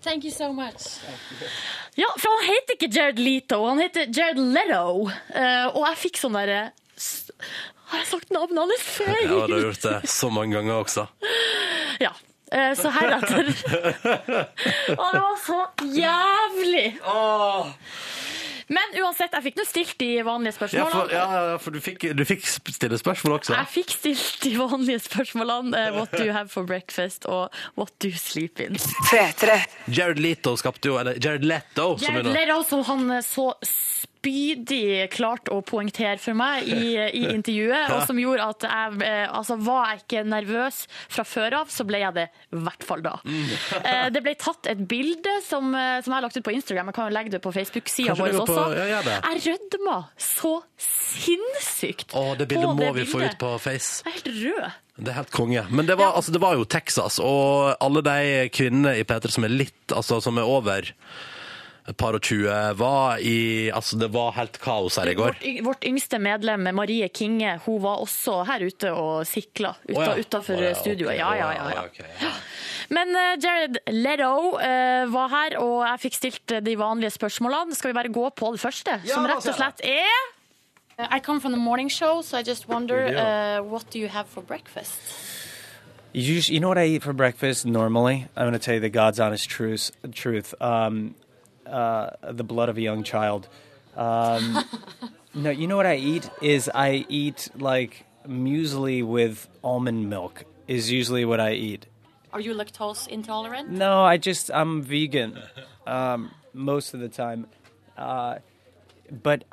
Thank you so much. Ja, for han heter ikke Jared Leto, han heter Jared Leto. Uh, og jeg fikk sånn derre Har jeg sagt navnet hans feil? Ja, du har gjort det så mange ganger også. Ja. Eh, så heretter Å, det var så jævlig! Men uansett, jeg fikk nå stilt de vanlige Ja, spørsmålene. for, ja, ja, for du, fikk, du fikk stille spørsmål også. Jeg fikk stilt de vanlige spørsmålene. eh, what do you have for breakfast? Og what do you sleep in? 3 -3. Jared Leto skapte jo Eller Jared Leto, som Jared Leto, som han eh, så spydig klarte å poengtere for meg i, i intervjuet, og som gjorde at jeg eh, altså Var jeg ikke nervøs fra før av, så ble jeg det i hvert fall da. Mm. Eh, Det ble tatt et bilde som, eh, som jeg har lagt ut på Instagram. Jeg kan jo legge det på Facebook-sida vår på- også. ja. Jeg rødma så sinnssykt Å, det bildet må det vi få ut på Face. Jeg er helt rød. Det er helt konge. Men det var, altså, det var jo Texas, og alle de kvinnene i P3 som er litt Altså som er over et par og tjue, var i Altså, det var helt kaos her i går. Vårt, vårt yngste medlem, Marie Kinge, hun var også her ute og sikla ja. utafor oh, ja, studioet. Okay. Ja, ja, ja, ja. Okay, ja. Men eh, Jared Leto uh, var her, og jeg fikk stilt de vanlige spørsmålene. Skal vi bare gå på det første, som rett og slett er I come from the morning show, so I just wonder, uh, what do you have for breakfast? You, you know what I eat for breakfast normally? I'm going to tell you the God's honest truth. truth. Um, uh, the blood of a young child. Um, no, you know what I eat is I eat like muesli with almond milk. Is usually what I eat. Are you lactose intolerant? No, I just I'm vegan um, most of the time, uh, but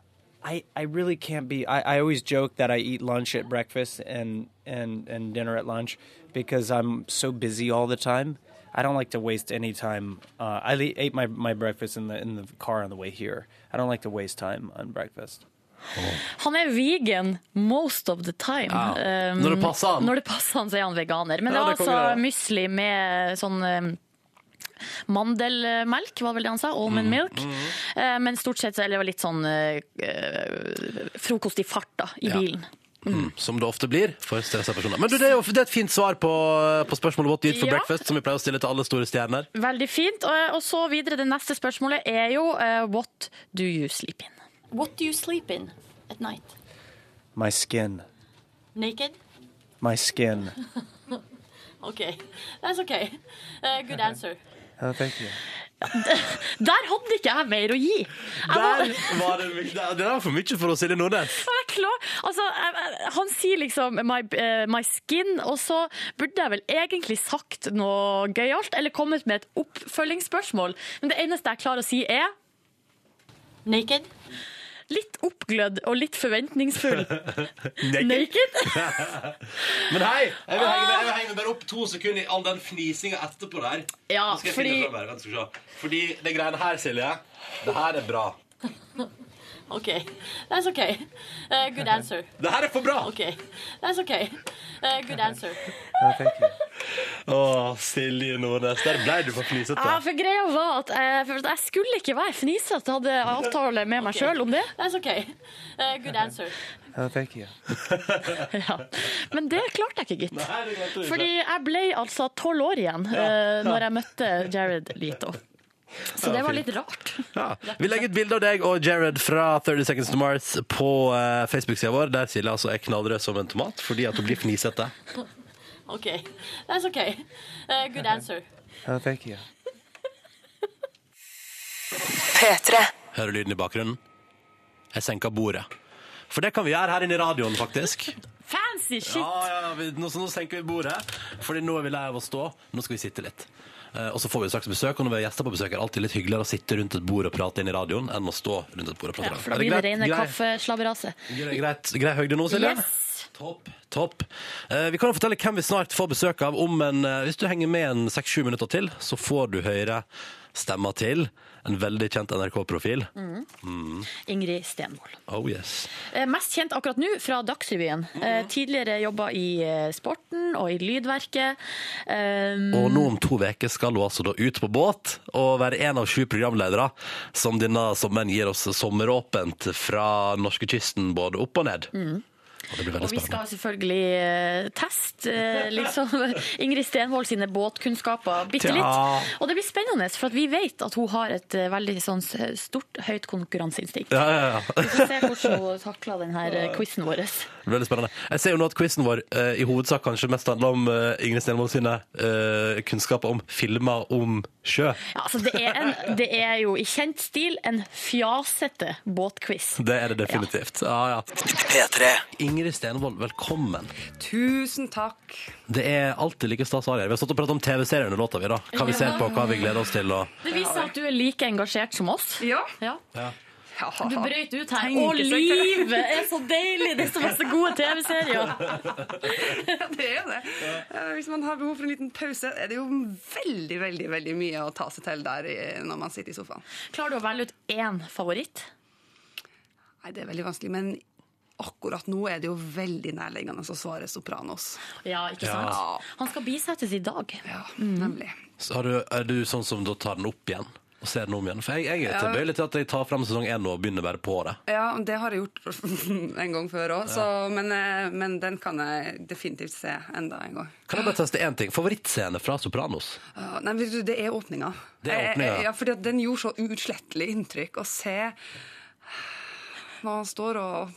I I really can't be. I, I always joke that I eat lunch at breakfast and and and dinner at lunch because I'm so busy all the time. I don't like to waste any time. Uh, I ate my, my breakfast in the in the car on the way here. I don't like to waste time on breakfast. Han er vegan most of the time. Ja. Um, Når det passer han. Når det passer han, så er han veganer. Men Ja, det var altså musli med sånn um, Mandelmelk, var vel det han sa. Almond Mm, milk. Eh, Men stort sett så er det litt sånn eh, eh, frokost i fart da, i Ja. bilen. Mm, som det ofte blir for stressa personer. Men du, det er jo det er et fint svar på, på spørsmålet What do you eat for Ja. breakfast, som vi pleier å stille til alle store stjerner. Veldig fint. Og, og så videre, det neste spørsmålet er jo uh, What do you sleep in? What do you sleep in at night? My skin. Naked? My skin. OK. that's OK. Uh, good answer. Oh, tenker jeg. Der hadde ikke jeg mer å gi. Jeg Der var det, det det var for mye for oss, Silje Nordnes. jeg er klar. Altså, han sier liksom my, eh, my skin, og så burde jeg vel egentlig sagt noe gøyalt, eller kommet med et oppfølgingsspørsmål. Men det eneste jeg klarer å si er Naked? Litt oppglødd og litt forventningsfull. Naked. Naked? Men hei, jeg vil henge, jeg vil henge bare opp to sekunder i all den fnisinga etterpå der. Ja, Nå skal jeg fordi- finne fram her, vent, skal. Fordi det greiene her, Silje, det her er bra. Okay, that's okay. Uh, good answer. Det her er for bra! OK. that's okay. Uh, good answer. Oh, thank you. Å, Silje Nordnes, der ble du for fnisete. Ja, for greia var at for jeg skulle ikke være fnisete, hadde avtale med meg sjøl om det. That's okay. Uh, good answer. Oh, thank you. Ja. Men det klarte jeg ikke, gitt. Nei. Fordi jeg ble altså tolv år igjen eh, når jeg møtte Jared Leto. Så det var litt rart. Ja. Vi legger ut bilde av deg og Jared fra 30 Seconds to Mars på uh, Facebook-sida vår, der Silje altså er knallrød som en tomat fordi at hun blir fnisete. OK. that's OK. Uh, good answer. Uh, thank you. P3. Hører lyden i bakgrunnen? Jeg senker bordet. For det kan vi gjøre her inne i radioen, faktisk. Fancy shit! Ja, ja, vi, nå, så nå senker vi bordet, Fordi nå er vi lei av å stå. Nå skal vi sitte litt. Eh, og så får vi straks besøk, og når vi har gjester på besøk, er det alltid litt hyggeligere å sitte rundt et bord og prate inn i radioen enn å stå rundt et bord og prate. Ja, for da blir det Er rene kaffeslabberaset. Grei, greit, grei høyde nå, Silje? Yes. Topp. topp. Eh, vi kan jo fortelle hvem vi snart får besøk av. om en, eh, Hvis du henger med en seks-sju minutter til, så får du høre stemma til en veldig kjent NRK-profil. Ingrid Stenvold. Oh yes. Eh, Mest kjent akkurat nå fra Dagsrevyen. Mm. Tidligere jobba i eh, Sporten og i Lydverket. Um, Og nå om to uker skal hun altså da ut på båt og være en av sju programledere som denne sommeren gir oss sommeråpent fra norskekysten både opp og ned. Veldig Og vi skal selvfølgelig eh, teste eh, liksom, Ingrid Stenvold sine båtkunnskaper bitte litt. Og det blir spennende, for at vi vet at hun har et eh, veldig sånn stort, høyt konkurranseinstinkt. Ja, ja, ja. Vi får se hvordan hun takler denne quizen vår. Veldig spennende. Jeg ser jo nå at quizen vår i hovedsak kanskje mest handler om Ingrid Stenvold sine kunnskaper om filmer om sjø. Ja, altså det, er en, det er jo i kjent stil en fjasete båtquiz. Det er det definitivt. Ja, ja. P3. Ingrid Stenvold, velkommen. Tusen takk. Det er alltid like stas å ha deg her. Vi har stått og pratet om TV-serier under låta, vi, da. Hva vi ser på, hva vi gleder oss til. Og... Det viser at du er like engasjert som oss. Ja. Ja. Ja. Du brøyt ut her. Til. livet er så deilig! Det er så masse gode TV-serier. Det er det. Hvis man har behov for en liten pause, er det jo veldig veldig, veldig mye å ta seg til der når man sitter i sofaen. Klarer du å velge ut én favoritt? Nei, det er veldig vanskelig, men akkurat nå er det jo veldig nærliggende å svare Sopranos. Ja, ikke sant? Ja. Han skal bisettes i dag. Ja, nemlig. Så har du, er du sånn som da tar den opp igjen? Og ser den om igjen? For jeg, jeg er tilbøyelig til at jeg tar frem sesong én og begynner bare på det. Ja, det har jeg gjort en gang før òg, men, eh, men den kan jeg definitivt se enda en gang. Kan jeg bare teste én ting? Favorittscene fra Sopranos? Uh, nei, du, det er åpninga. Det er åpninga. Eh, Ja, fordi den gjorde så uutslettelig inntrykk å se når han står og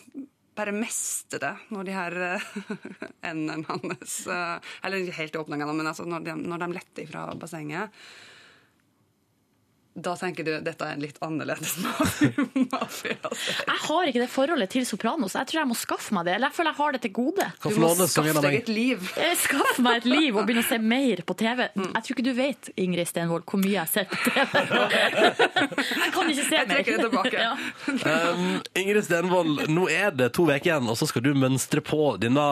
bare mester det når de her eh, endene hans eh, Eller helt i åpninga, men altså når de, når de letter fra bassenget. Da tenker du dette er en litt annerledes mafiaserie. Jeg har ikke det forholdet til Sopranos. Jeg tror jeg må skaffe meg det. Eller jeg føler jeg har det til gode. Du må skaffe deg et liv. Skaffe meg et liv og begynne å se mer på TV. Mm. Jeg tror ikke du vet, Ingrid Stenvold, hvor mye jeg ser på TV. Jeg kan ikke se mer. Jeg trekker det tilbake. Ja. Um, Ingrid Stenvold, nå er det to uker igjen, og så skal du mønstre på denne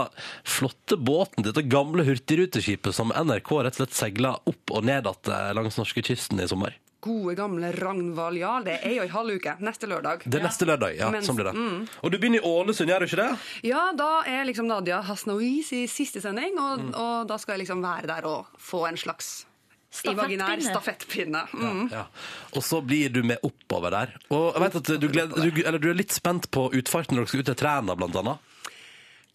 flotte båten, dette gamle hurtigruteskipet som NRK rett og slett seiler opp og ned igjen langs norskekysten i sommer. Gode, gamle Ragnvald Jarl. Det er jo ei halv uke. Neste lørdag. Det er neste lørdag, ja. Mens- sånn blir det. mm. Og du begynner i Ålesund, gjør du ikke det? Ja, da er liksom Nadia Hasnois i siste sending, og, Mm. og da skal jeg liksom være der og få en slags imaginær stafettpinne. Mm. Ja. Og så blir du med oppover der. Og jeg vet at du, gleder, du, eller du er litt spent på utfarten når dere skal ut til Træna, blant annet.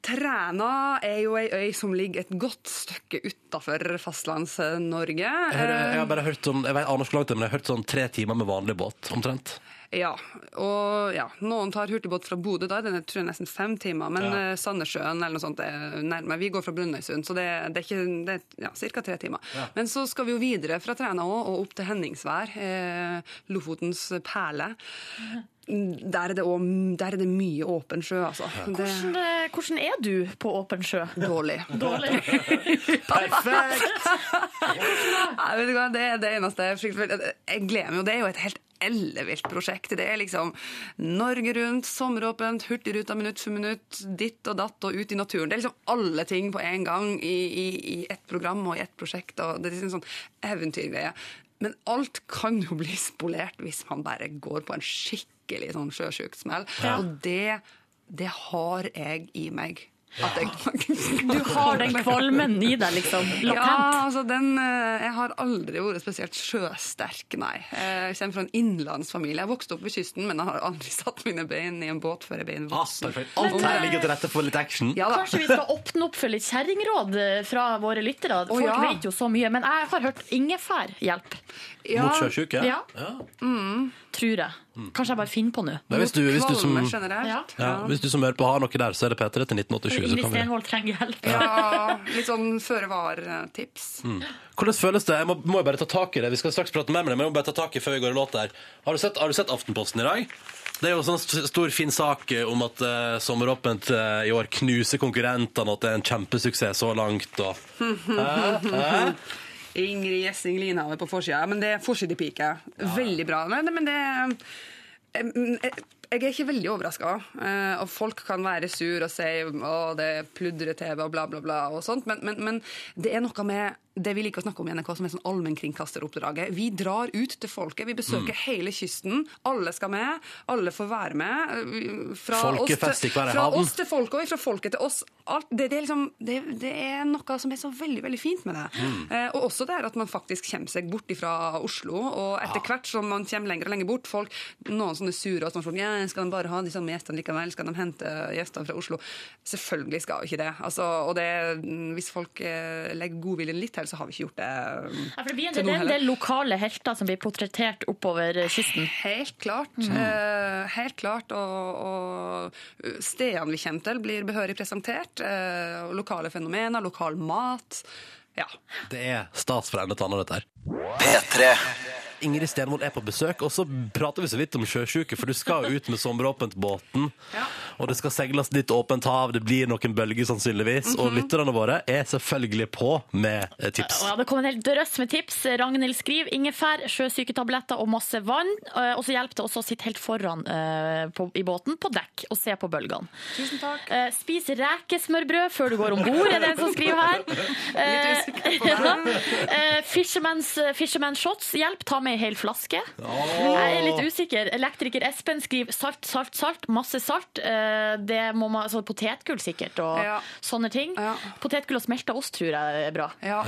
Træna er jo ei øy som ligger et godt stykke utafor Fastlands-Norge. Jeg, jeg har bare hørt sånn, jeg vet aner ikke langt er, men jeg har hørt sånn tre timer med vanlig båt, omtrent. Ja, og ja, noen tar hurtigbåt fra Bodø, da er det tror jeg, nesten fem timer. Men Ja. eh, Sandnessjøen eller noe sånt er nærmere. Vi går fra Brønnøysund, så det, det er ikke, det er ja, ca. tre timer. Men så skal vi jo videre fra Træna òg, og opp til Henningsvær, eh, Lofotens perle. Der er, det også, der er det mye åpen sjø, altså. Det Hvordan, eh, hvordan er du på åpen sjø? dårlig. Dårlig. Nei, vet du hva, det er det eneste jeg frykter. Jeg gleder meg jo. Det er jo et helt ellevilt prosjekt. Det er liksom Norge rundt, sommeråpent, Hurtigruta minutt for minutt, ditt og datt og ut i naturen. Det er liksom alle ting på en gang i, i, i ett program og i ett prosjekt. og Det er liksom sånn eventyrgreie. Men alt kan jo bli spolert hvis man bare går på en skikkelig sånn sjøsjuk smell. Og det, det har jeg i meg. At jeg, Du har den kvalmen i deg, liksom. ja, altså den, eh, Jeg har aldri vært spesielt sjøsterk, nei. Jeg kommer fra en innlandsfamilie. Jeg vokste opp ved kysten, men jeg har aldri satt mine bein i en båt før jeg ble en Ah, voksen. perfekt. Alt her ligger til rette for litt action. Ja da. Kanskje vi skal åpne opp for litt kjerringråd eh, fra våre lyttere. Folk ja. vet jo så mye. Men jeg har hørt ingefær hjelp, Ja, Mot sjøsjuke? Ja. Tror jeg. Kanskje jeg bare finner på nå. Men hvis du, hvis, du som. Ja. ja, hvis du som hører på har noe der, så er det P3 til 1987. Så Ingrid. Stenvold trenger hjelp. Ja, litt sånn føre var-tips. Hvordan føles det? Jeg må, må jo bare ta tak i det. Vi skal straks prate mer med deg, men jeg må bare ta tak i før vi går i låt der. Har du sett, har du sett Aftenposten i dag? Det er jo sånn stor, fin sak eh, om at uh, Sommeråpent uh, i år knuser konkurrentene, og at det er en kjempesuksess så langt. Og... Hæ? Hæ? Ingrid Gjessing Linhave på forsida. Men det er forsidepike. Veldig bra. Men, men det jeg, jeg er ikke veldig overraska. Og folk kan være sur og si å, det er pludre-TV og bla, bla, bla. og sånt, men, men, men det er noe med det vi liker å snakke om i NRK, som er sånn allmennkringkasteroppdraget. Vi drar ut til folket. Vi besøker hele kysten. Alle skal med. Alle får være med. Fra Folkefest oss til, fra oss til folket og fra folket til oss. Alt, det, det, er liksom, det, det er noe som er så veldig veldig fint med det. Mm. Eh, og også det er at man faktisk kommer seg bort fra Oslo. Og etter hvert som man kommer lenger og lenger bort folk, Noen sånne sure og sånn ja, Skal de bare ha de samme gjestene likevel? Skal de hente gjestene fra Oslo? Selvfølgelig skal vi ikke det. Altså, og det, hvis folk eh, legger godviljen litt til, så har vi ikke gjort det. eh, Ja, for det, blir en, til det er en del lokale helter som blir portrettert oppover kysten. Helt klart. Eh, helt klart. Og, og stedene vi kommer til, blir behørig presentert. Uh, lokale fenomener, lokal mat. Ja. Det er stas fra ende til dette her. P3. Ingrid Stenvold er på besøk, og så prater vi så vidt om sjøsjuke, for du skal jo ut med sommeråpent-båten, og det skal segles litt åpent hav, det blir noen bølger sannsynligvis, og lytterne våre er selvfølgelig på med eh, tips. Ja, det kom en hel drøss med tips. Ragnhild skriver ingefær, sjøsyketabletter og masse vann. Eh, Og så hjelper det også å sitte helt foran uh, på, i båten på dekk og se på bølgene. Tusen takk. Uh, Spis rekesmørbrød før du går om bord, er det en som skriver her. Eh, ja. Eh, Fisherman's, Fisherman shots. Hjelp, ta med ei hel flaske. Jeg er litt usikker. Elektriker Espen skriver salt, salt, salt. Masse salt. Eh, Det må man, altså Potetgull sikkert, og Ja. sånne ting. Ja. Potetgull og smelta ost tror jeg er bra. Ja.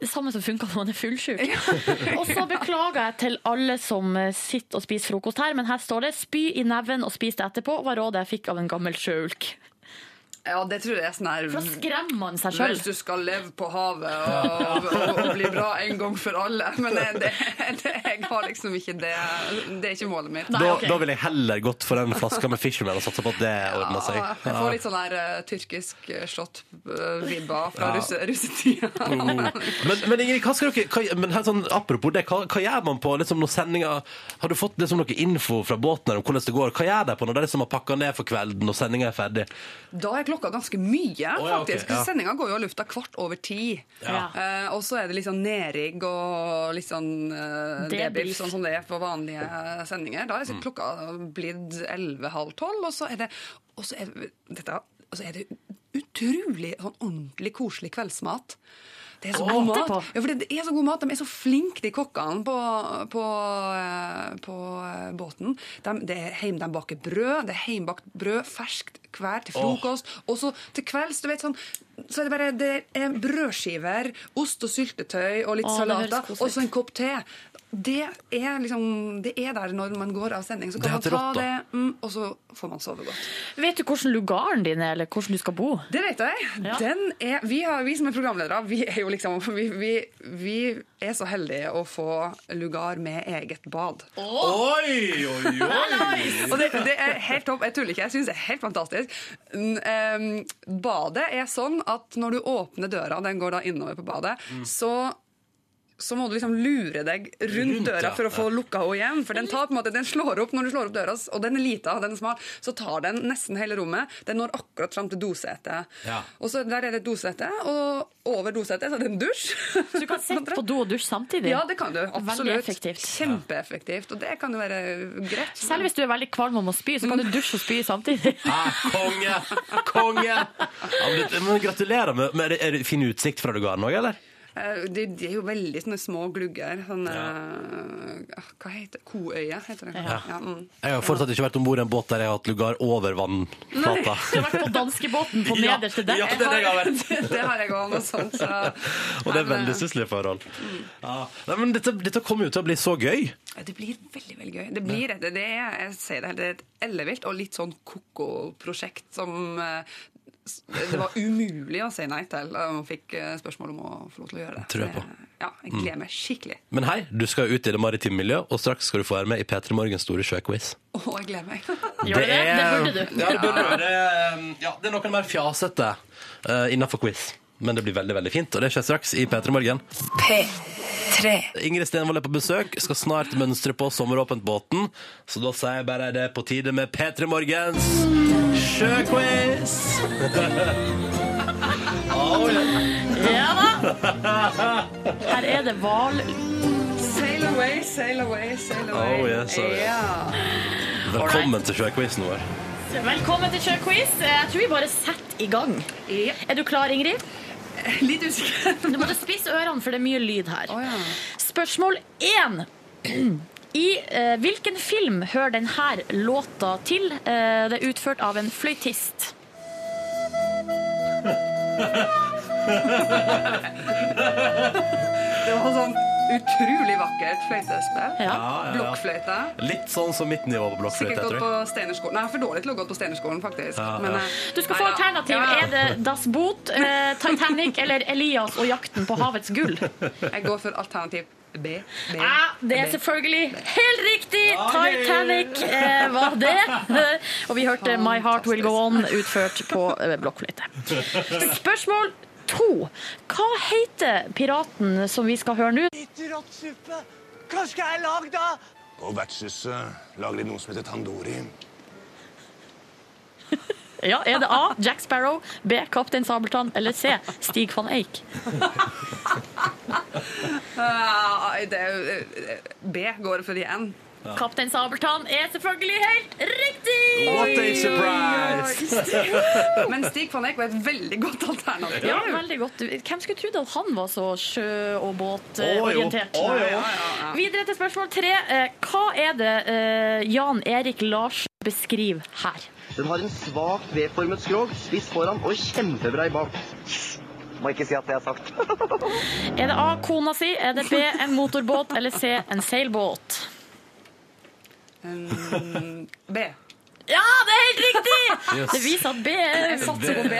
Det samme som funker når man er fullsjuk. og så beklager jeg til alle som eh, sitter og spiser frokost her, men her står det 'spy i neven og spis det etterpå', var rådet jeg fikk av en gammel sjøulk. Ja, det tror jeg er sånn her For da skremmer man seg sjøl. Hvis du skal leve på havet og, og, og bli bra en gang for alle. Men det, det, det, jeg har liksom ikke det Det er ikke målet mitt. Da, okay. da ville jeg heller gått for den flaska med Fisherman og satsa på at det ordna seg. Jeg får litt sånn her uh, tyrkisk eh, shot-vibber fra russe, russetida. Men, men Ingrid, hva skal dere, hva, men her, sånn, apropos det, hva, hva gjør man på liksom, når sendinga Har du fått liksom, noe info fra båten her om hvordan det går? Hva gjør de på når de liksom har pakka ned for kvelden og sendinga er ferdig? Da er klokka ganske mye, ja, faktisk. faktisk. ja. Sendinga går jo av lufta kvart over ti. Ja. Uh, og så er det litt sånn nedrigg og litt sånn uh, Debrief. sånn som det er på vanlige sendinger. Da er så klokka blitt elleve-halv tolv, og så er det, og så er, dette, og så er det utrolig sånn ordentlig koselig kveldsmat. Det er så god mat. Ja, for det er så god mat. De er så flinke, de kokkene på, på, eh, på eh, båten. De, det er heim, de baker brød. Det er heimbakt brød, ferskt hver til frokost. Og så til kvelds, du vet sånn så er det bare det er brødskiver, ost og syltetøy og litt Å, salater, og så en kopp te. Det er liksom Det er der når man går av sending. Så kan man ta rått, det, mm, og så får man sove godt. Vet du hvordan lugaren din er, eller hvordan du skal bo? Det vet jeg. Den er, vi, har, vi som er programledere, vi er jo liksom Vi, vi, vi er så heldige å få lugar med eget bad. Oi, oi, oi! Og det, det er helt topp. Jeg tuller ikke. Jeg syns det er helt fantastisk. Badet er sånn at når du åpner døra, den går da innover på badet, så så må du liksom lure deg rundt, Rundt, døra for å få lukka henne igjen. For den, tar på en måte, den slår opp når du slår opp døra, og den er lita og den er smal, så tar den nesten hele rommet. Den når akkurat fram til dosetet. Ja. Og så Der er det et dosete, og over dosetet så er det en dusj. Så du kan sitte på do og dusje samtidig? Ja, det kan du. Absolutt. Veldig effektivt. Kjempeeffektivt. Og det kan jo være greit. Selv hvis du er veldig kvalm om å spy, så kan du dusje og spy samtidig. Ah, konge! Konge! Ja, men, men gratulerer med, med Er det fin utsikt fra lugaren òg, eller? Eh, De, de er jo veldig sånne små glugger. Sånne, eh, Hva heter det? Koøye, heter det. Ja. Ja, mm. Jeg har fortsatt ikke vært om bord i en båt der jeg har hatt lugar over vannflata. Du har vært på danskebåten på Ja, nederste dekk. ja, det er det jeg har vært. det har jeg òg, noe sånt. Så. Og det er veldig stusslige forhold. Ja. Nei, men dette, dette kommer jo til å bli så gøy. Ja, Det blir veldig veldig gøy. Det blir et, det er, jeg sier det, det er et ellevilt og litt sånn ko-ko-prosjekt som eh, det var umulig å si nei til. Og fikk eh, spørsmål om å få lov til å gjøre det. Tror jeg Så på. Ja, jeg gleder meg skikkelig. Men hei, du skal ut i det maritime miljøet, og straks skal du få være med i P3 Morgens store sjøquiz. Å, jeg gleder meg. Gjør det? Det burde du. Ja, det burde. Det, er- ja, det er noen mer fjasete uh, innafor quiz. Men det blir veldig veldig fint, og det skjer straks i P3 Morgen. P3. Ingrid Stenvold er på besøk, skal snart mønstre på Sommeråpent-båten. Så da sier jeg bare det er på tide med P3 Morgens sjøquiz! oh, yeah. Ja da! Her er det hval... Sail away, sail away, sail away. Oh, yes, oh, yes. Ja. Velkommen til sjøquizen vår. Velkommen til sjøquiz. Jeg tror vi bare setter i gang. Ja. Er du klar, Ingrid? Litt usikker. Du måtte spisse ørene, for det er mye lyd her. Oh, ja. Spørsmål én. I eh, hvilken film hører denne låta til? Eh, det er utført av en fløytist. Det var sånn utrolig vakkert fløytespill. Ja. Blokkfløyte. Litt sånn som mitt nivå på blokkfløyte, Sikkert gått på. Steinerskolen. Nei, for dårlig til å gå på Steinerskolen, faktisk. Ja, ja. Men, Du skal nei få alternativ. Er det Das Boot, eh, Titanic eller Elias og jakten på havets gull? Jeg går for alternativ B. B. Ja, det er B. selvfølgelig helt riktig! Titanic eh, var det. Og vi hørte My Heart Will Go On utført på eh, blokkfløyte. Spørsmål to. Hva heter piraten som vi skal høre nå? Råttsuppe. Hva skal jeg lage da? På vertshuset lager de noe som heter tandori. Ja, Er det A. Jack Sparrow, B. Kaptein Sabeltann eller C. Stig van Eik? B går for igjen. Kaptein Sabeltann er selvfølgelig helt riktig! What a surprise! Men Stig van Eijk var et veldig godt alternativ. Ja, veldig godt. Hvem skulle trodd at han var så sjø- og båtorientert? Å, jo. Videre til spørsmål tre. Eh, Hva er det eh, Jan Erik Larsen beskriver her? Den har en svakt V-formet skrog, spiss foran og kjempebrei bak. Må ikke si at det er sagt. Er det A. Kona si? Er det B. En motorbåt? Eller C. En seilbåt? Mm, B. Ja, det er helt riktig! Yes. Det viser at B er satser på B.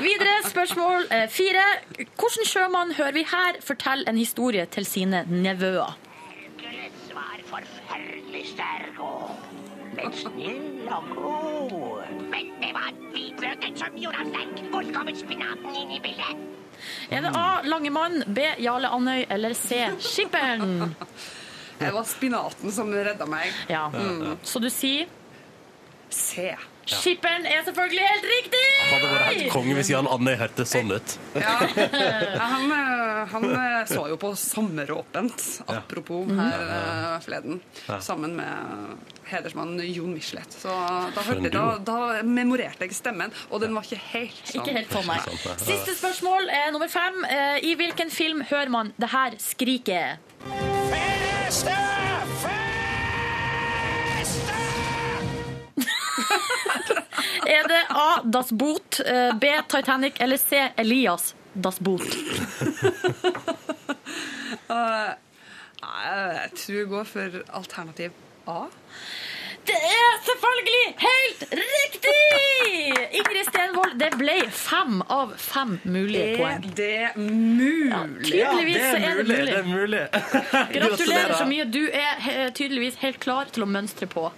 Videre, spørsmål eh, fire. Hvilken sjømann hører vi her fortelle en historie til sine nevøer? Onkelets var forferdelig sterk og men snill og god. Men det var hvitløken som gjorde ham sterk. Hvor kommer spinaten inn i bildet? Er det A. Langemann, B. Jarle Andøy eller C. Skipperen? Det var spinaten som redda meg. Ja. Så du sier C. Skipperen er selvfølgelig helt riktig! Hadde vært helt konge hvis Jan Andøy hørtes sånn ut. Ja. Ja, Han, eh, han eh, så jo på Sommeråpent, apropos her ja, forleden, Ja. sammen med hedersmann Jon Michelet. Så da, hørte, da, da memorerte jeg stemmen, og den var ikke helt sånn. Ikke helt sånn, nei. Siste spørsmål, eh, nummer fem. Eh, I hvilken film hører man det her skriket? Feste! Er det A. Das Boot, eh, B. Titanic eller C. Elias Das Boot? uh, jeg tror jeg går for alternativ A. Det er selvfølgelig helt riktig! Ingrid Stenvold, det ble fem av fem mulige Er poeng. det mulig? Tydeligvis så er det mulig. Det er mulig. Gratulerer så mye. Du er eh, tydeligvis helt klar til å mønstre på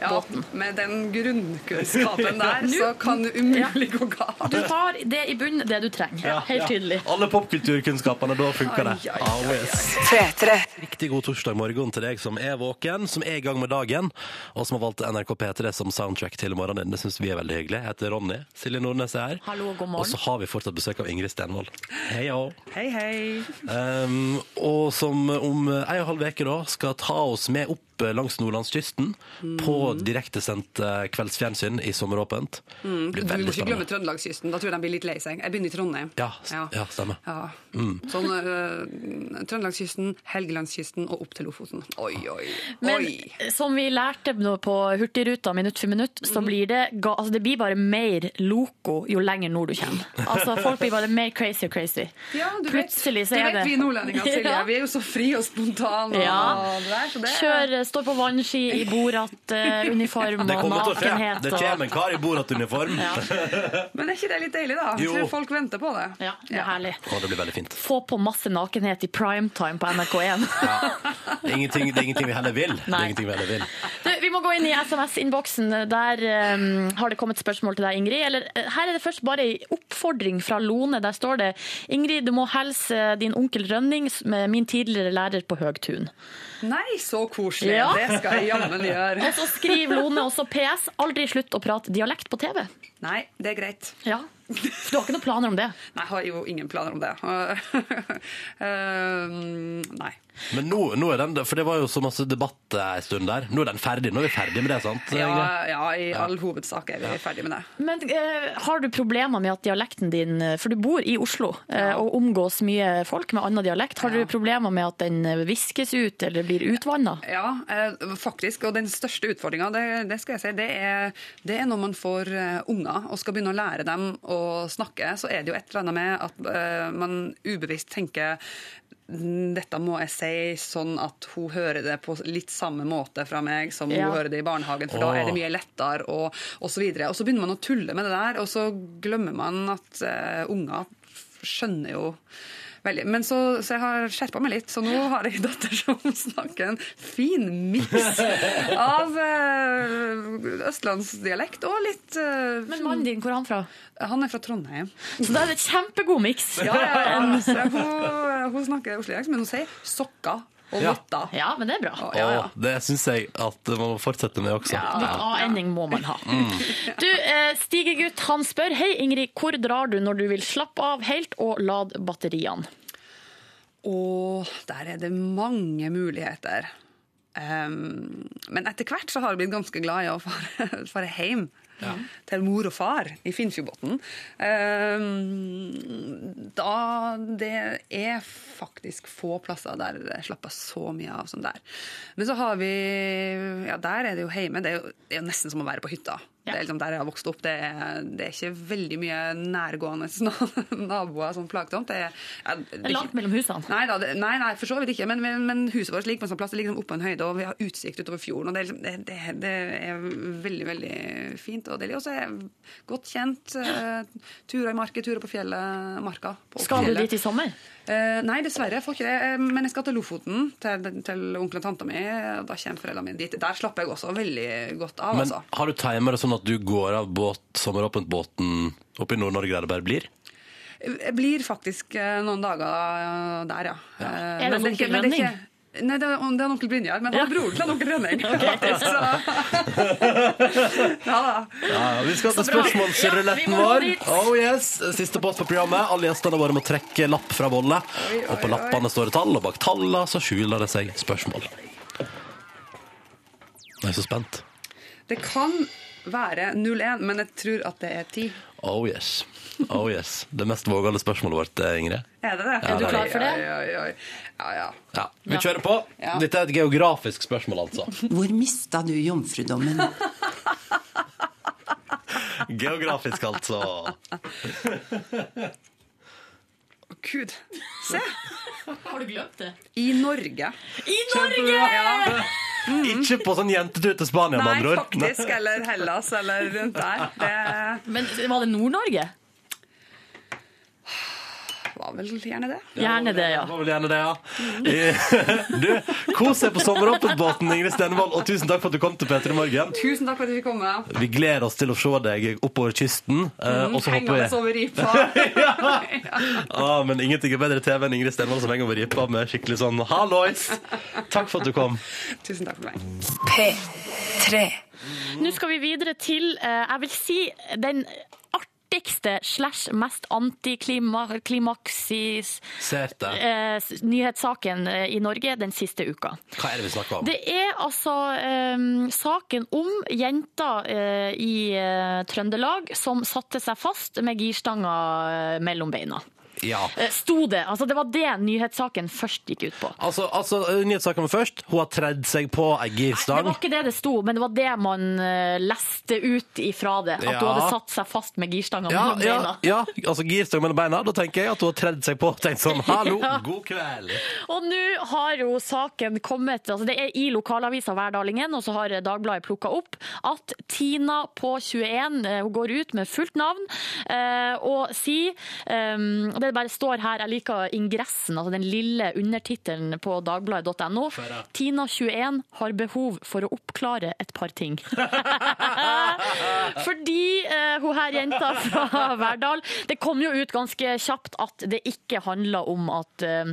Ja, båten. med den grunnkunnskapen der, så kan det umulig gå galt. Du har det i bunnen, det du trenger. Helt tydelig. Alle popkulturkunnskapene, da funker det. Ai, Ah, yes. P3. Riktig god torsdag morgen til deg som er våken, som er i gang med dagen, og som har valgt NRK P3 som soundtrack til morgenen din. Det syns vi er veldig hyggelig. Jeg heter Ronny. Silje Nordnes er her. Hallo, god Og så har vi fortsatt besøk av Ingrid Stenvold. Hei òg. Hei, hei. Um, og som om ei og en halv uke da skal ta oss med opp langs nordlandskysten på direktesendt eh, kveldsfjernsyn i Sommeråpent. Mm, du må ikke glemme. Trøndelagskysten. Da tror jeg de blir litt lei seg. Jeg begynner i Trondheim. Ja, ja. ja, stemmer. Ja. Mm. Sånn uh, Trøndelagskysten, Helgelandskysten og opp til Lofoten. Oi, oi, Men oi. som vi lærte nå på Hurtigruta minutt for minutt, så blir det, ga, altså det blir bare mer loco jo lenger nord du kommer. Altså Folk blir bare mer crazy og crazy. Ja, du vet, Plutselig så du er vet det vi nordlendinger, Silje. Ja. Vi er jo så fri og spontane. Og Ja. det der, så det Kjør, står på vannski i Borat-uniform Det og nakenhet. Det kommer en kar i Borat-uniform. Men er ikke det litt deilig, da? Jo. Jeg tror folk venter på det. Ja, det er herlig. Å, det blir veldig fint. Få på masse nakenhet i primetime på NRK1. Det er ingenting, det er ingenting vi heller vil. Det er ingenting vi heller vil. Du, vi må gå inn i SMS-innboksen. Der um, har det kommet spørsmål til deg, Ingrid. Eller, eh, her er det først bare en oppfordring fra Lone. Der står det Ingrid, du må hilse din onkel Rønning, min tidligere lærer på Høgtun. Nei, så koselig. Ja. Det skal jeg jammen gjøre. Og så skriver Lone også PS. Aldri slutt å prate dialekt på TV. Nei, det er greit. Ja. Du har ikke noen planer om det? Nei, jeg har jo ingen planer om det. um, nei. Men nå, nå er den, for det var jo så masse debatt en stund der. Nå er den ferdig. Nå er vi ferdig med det, sant? Ja, ja, i all hovedsak er vi ferdig med det. Men eh, har du problemer med at dialekten din eh, For du bor i Oslo eh, og omgås mye folk med annen dialekt. Har du problemer med at den eh, viskes ut eller blir utvanna? Ja, eh, faktisk. Og den største utfordringa, det, det skal jeg si, det er, det er når man får eh, unger og skal begynne å lære dem å snakke, så er det jo et eller annet med at eh, man ubevisst tenker "Mm, dette må jeg si sånn at hun hører det på litt samme måte fra meg som Ja. hun hører det i barnehagen, for da er det mye lettere, og, og så videre. Og så begynner man å tulle med det der, og så glemmer man at uh, unger skjønner jo veldig. Men så, så jeg har skjerpa meg litt, så nå har jeg en datter som snakker en fin miks av uh, østlandsdialekt og litt uh, Men mannen din, hvor er han fra? Han er fra Trondheim. Så da er det kjempegod miks. Ja, ja, ja. Hun, hun snakker oslo-dialekt, men hun sier sokker og Ja. votter. Ja, men det er bra. Ja, ja. Det syns jeg at man må fortsette med også. Ja, Litt A-ending må man ha. Mm. Du, eh, Stigegutt han spør Hei Ingrid, hvor drar du når du vil slappe av helt og lade batteriene? Og der er det mange muligheter. Um, men etter hvert så har jeg blitt ganske glad i å fare, fare hjem. Til mor og far i Finnfjordbotn. Um, da Det er faktisk få plasser der jeg slapper så mye av som der. Men så har vi Ja, der er det jo hjemme. Det er jo, det er nesten som å være på hytta. Det er liksom der jeg har vokst opp. Det er, det er ikke veldig mye nærgående naboer sånn plagsomt. Det er, ja, Det er langt mellom husene. Nei, da, det, nei, nei, for så vidt ikke. Men, men, men huset vårt ligger på en sånn plass, det ligger liksom oppe på en høyde, og vi har utsikt utover fjorden. og Det er, liksom, det, det, det er veldig, veldig fint og deilig. Og så er også godt kjent. Uh, turer i marka, turer på fjellet, marka. På Skal du dit i sommer? Uh, nei, dessverre. Jeg får ikke det. Eh, Men jeg skal til Lofoten, til, til onkel og tanta mi. og Da kommer foreldrene mine dit. Der slapper jeg også veldig godt av. Men altså. har du timer og sånn at du går av båt, sommeråpent-båten oppe i Nord-Norge der det bare blir? Jeg blir faktisk eh, noen dager eh, der, ja. ja. Er det noen onkel ikke- men det er Rønning? ikke- Nei, det er, det er onkel Brynjar, men han er broren til onkel Rønning. Ok. ja da. Ja, vi skal til spørsmålsruletten Ja, vår. Oh yes, Siste post på programmet. Alle gjestene våre må trekke lapp fra bolle. Og på lappene står det tall, og bak tallene så skjuler det seg spørsmål. Jeg er så spent. Det kan være 0-1, men jeg tror at det er 10. Oh yes. Oh yes. Det mest vågale spørsmålet vårt, eh, Ingrid. Er det det? Ja, Er du klar for det? Ja, ja. Ja, Vi kjører på. Dette er et geografisk spørsmål, altså. Hvor mista du jomfrudommen? Geografisk, altså. Gud. Se! Har du glemt det? I Norge. I Norge! Ja. Ikke på sånn jentetur til Spania, med andre ord. Nei, faktisk. Eller Hellas, eller rundt der. Det... Men var det Nord-Norge? Var vel gjerne det. Gjerne det, ja. Det var vel gjerne det, ja. Du, kos deg på sommeråpentbåten, Ingrid Stenvold, og tusen takk for at du kom til P3 Morgen. Tusen takk for at jeg fikk komme. Vi gleder oss til å se deg oppover kysten. Mm, og så håper vi over ripa. ah, Men ingenting er bedre TV enn Ingrid Stenvold som henger over ripa med skikkelig sånn hallois. Takk for at du kom. Tusen takk for meg. P3. Nå skal vi videre til, eh, jeg vil si, den artigste slash mest antiklimaksis Serte. eh, nyhetssaken eh, i Norge den siste uka. Hva er det vi snakker om? Det er altså eh, saken om jenta eh, i eh, Trøndelag som satte seg fast med girstanga eh, mellom beina. Ja. Eh, Sto det. Altså, det var det nyhetssaken først gikk ut på. Altså, altså nyhetssaken var først. Hun har tredd seg på ei Det var ikke det det sto, men det var det man eh, leste ut ifra det. At Ja. hun hadde satt seg fast med girstanga Ja, mellom beina. ja, altså girstang mellom beina. Da tenker jeg at hun har tredd seg på og tenkt sånn Hallo, Ja. god kveld. Og nå har jo saken kommet altså Det er i lokalavisa Verdalingen, og så har Dagbladet plukka opp at Tina på 21 eh, hun går ut med fullt navn eh, og sier um, Det bare står her, jeg liker ingressen, altså den lille undertittelen på dagbladet.no. Tina 21 har behov for å oppklare et par ting. Fordi eh, hun her jenta fra Verdal Det kom jo ut ganske kjapt at det ikke handla om at eh,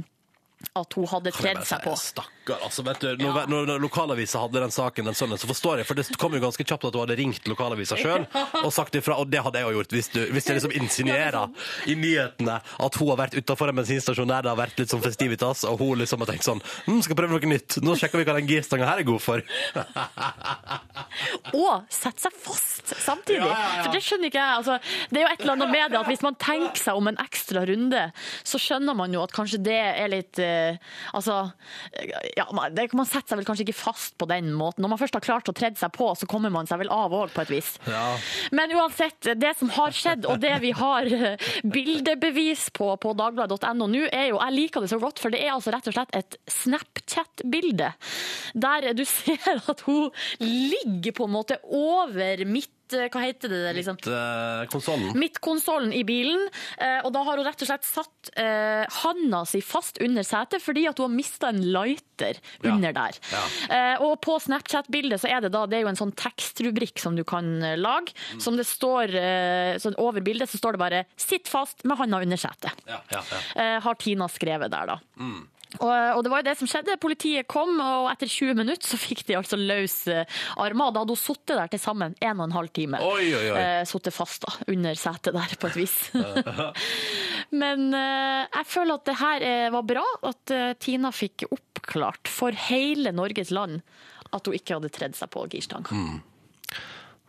at hun hadde tredd seg på. på. Stakkar. Altså, vet du, når, når, når lokalavisa hadde den saken den søndagen, så forstår jeg, for det kom jo ganske kjapt at hun hadde ringt lokalavisa sjøl og sagt ifra, og det hadde jeg jo gjort hvis du, hvis jeg liksom insinuerer i nyhetene at hun har vært utafor en bensinstasjon der det har vært litt sånn festivitas, og hun liksom har tenkt sånn hm, skal prøve noe nytt. Nå sjekker vi hva den girstanga her er god for. Og sette seg fast samtidig. Ja, ja, ja. For det skjønner ikke jeg. Altså, det er jo et eller annet med det at hvis man tenker seg om en ekstra runde, så skjønner man jo at kanskje det er litt uh, Altså, ja, man, det, man setter seg vel kanskje ikke fast på den måten. Når man først har klart å tredd seg på, så kommer man seg vel av òg, på et vis. Men uansett, det som har skjedd, og det vi har eh, bildebevis på på dagbladet.no nå, er jo Jeg liker det så godt, for det er altså rett og slett et Snapchat-bilde. Der du ser at hun ligger på en måte over midt Hva heter det? liksom? Eh, Konsollen. Midtkonsollen i bilen, Uh, og da har hun rett og slett satt uh, handa si fast under setet fordi at hun har mista en lighter Ja. under der. Ja. Uh, og på Snapchat-bildet så er det da det er jo en sånn tekstrubrikk som du kan eh, lage. Mm. Som det står eh, Over bildet så står det bare 'sitt fast med handa under setet'. Ja, ja, ja. Eh, har Tina skrevet der, da. Mm. Og, og det var jo det som skjedde. Politiet kom, og etter 20 minutter så fikk de altså løs eh, armer. Da hadde hun sittet der til sammen en og en halv time. Oi, oi, oi. Eh, sittet fast da, under setet der, på et vis. Men eh, jeg føler at det her eh, var bra, at eh, Tina fikk oppklart for hele Norges land at hun ikke hadde tredd seg på girstanga. Mm.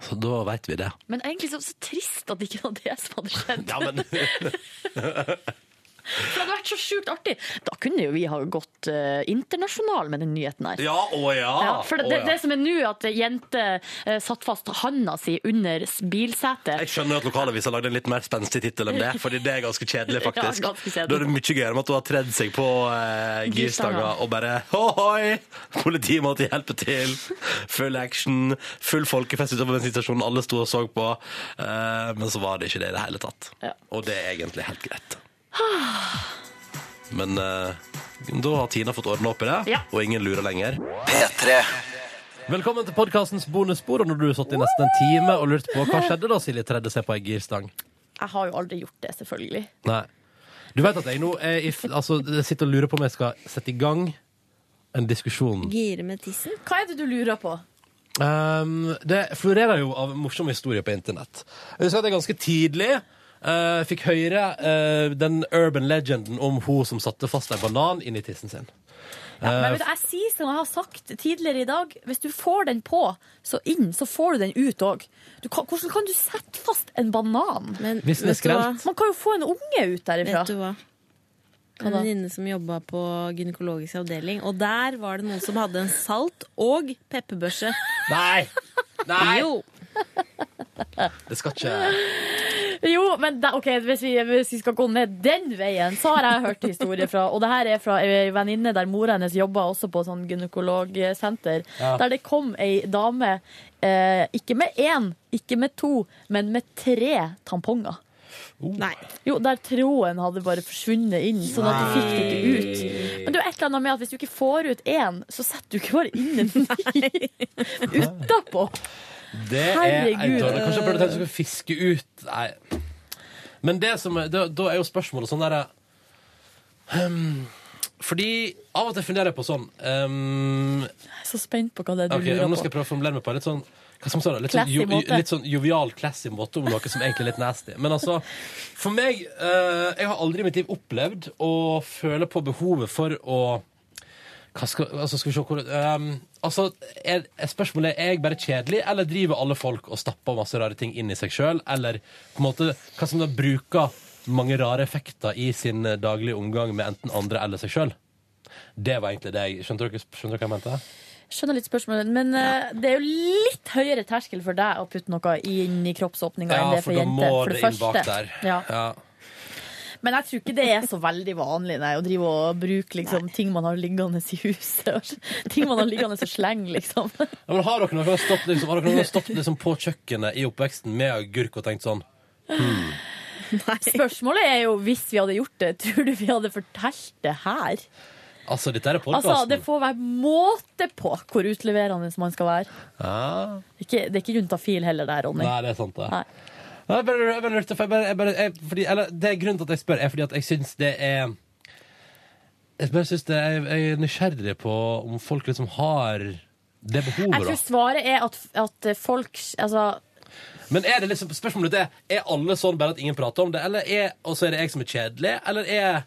Så da veit vi det. Men egentlig så, så trist at det ikke var det som hadde skjedd. Ja, men For det hadde vært så sjukt artig. Da kunne jo vi ha gått uh, internasjonal med den nyheten her. Ja, å ja. for det, det, ja. det som er nå, at jente uh, satt fast handa si under bilsetet. Jeg skjønner at lokalavisa lagde en litt mer spenstig tittel enn det, fordi det er ganske kjedelig, faktisk. Ja, ganske kjedelig. Da er det mye gøyere med at hun har tredd seg på uh, girstanga Girstanga. og bare Ohoi! Politiet måtte hjelpe til. Full action. Full folkefest utover bensinstasjonen. Alle sto og så på. Uh, men så var det ikke det i det hele tatt. Ja. Og det er egentlig helt greit. Men eh, da har Tina fått ordna opp i det, Ja. og ingen lurer lenger. P3. Velkommen til podkastens bonusspor. Og når du har satt i nesten en time og lurt på hva skjedde da Silje tredde seg på ei girstang. Jeg har jo aldri gjort det, selvfølgelig. Nei. Du vet at jeg nå er i, f- altså, jeg sitter og lurer på om jeg skal sette i gang en diskusjon. Gire med tissen? Hva er det du lurer på? Um, det florerer jo av morsomme historier på internett. Jeg husker at jeg ganske tidlig eh, fikk høre uh, den urban legenden om hun som satte fast en banan inn i tissen sin. Ja, Eh, men vet du, jeg sier som jeg har sagt tidligere i dag, hvis du får den på, så inn, så får du den ut òg. Hvordan kan du sette fast en banan? Men Hvis den er skrelt. Man kan jo få en unge ut derifra. Vet du hva? En venninne som jobba på gynekologisk avdeling, og der var det noen som hadde en salt- og pepperbørse. Nei! Nei! Jo. Det skal ikke Jo, men da, ok, hvis, vi, hvis vi skal gå ned den veien, så har jeg hørt historier fra Og det her er fra ei venninne der mora hennes jobba også på sånn gynekologsenter. Ja. Der det kom ei dame, eh, ikke med én, ikke med to, men med tre tamponger. Nei. Jo, der tråden hadde bare forsvunnet inn, sånn at du fikk det ikke ut. Men det er jo et eller annet med at hvis du ikke får ut én, så setter du ikke bare inn en ny utapå. Det er Herregud. helt. Kanskje jeg burde tenkt at jeg skulle fiske ut Nei. Men det som er, da, da er jo spørsmålet sånn derre um, Fordi av og til funderer jeg på sånn um, Jeg er så spent på hva det er du Ok, lurer Nå på. skal jeg prøve å formulere meg på en litt sånn hva som si litt sånn, Classy jo, måte. litt sånn jovial, classy måte om noe som egentlig er litt nasty. Men altså, for meg eh, Jeg har aldri i mitt liv opplevd å føle på behovet for å hva skal, altså skal vi se hvor um, altså, er, er Spørsmålet er jeg bare kjedelig, eller driver alle folk og stapper masse rare ting inn i seg sjøl? Eller på en måte hva som da bruker mange rare effekter i sin eh, daglige omgang med enten andre eller seg sjøl? Det var egentlig det jeg Skjønte dere, skjønte dere hva jeg mente? Skjønner litt spørsmålet, men eh, det er jo litt høyere terskel for deg å putte noe inn i kroppsåpninga enn det for, for, da første. må For det det inn bak der. Ja. Ja. Men jeg tror ikke det er så veldig vanlig nei, å drive og bruke liksom, ting man har liggende i huset. Ting man har liggende og slenge, liksom. Ja, men har dere noen stått, liksom, har dere noen stått liksom, på kjøkkenet i oppveksten med agurk og tenkt sånn hmm. Spørsmålet er jo hvis vi hadde gjort det, tror du vi hadde fortalt det her? Altså, dette er Altså. Det får være måte på hvor utleverende man skal være. Ja. Ikke, det er ikke juntafil heller der, Ronny. Nei, det er sant, det. Nei. Jeg bare, jeg bare lurte, for jeg bare, jeg bare, jeg, fordi, eller, det er grunnen til at jeg spør, er fordi at jeg syns det er Jeg bare synes det er, jeg er nysgjerrig på om folk liksom har det Jeg behovet, tror da. svaret er at, at folk Altså, Men er det liksom, spørsmålet er, er alle sånn bare at ingen prater om det, eller er, og så er det jeg som er kjedelig, eller er,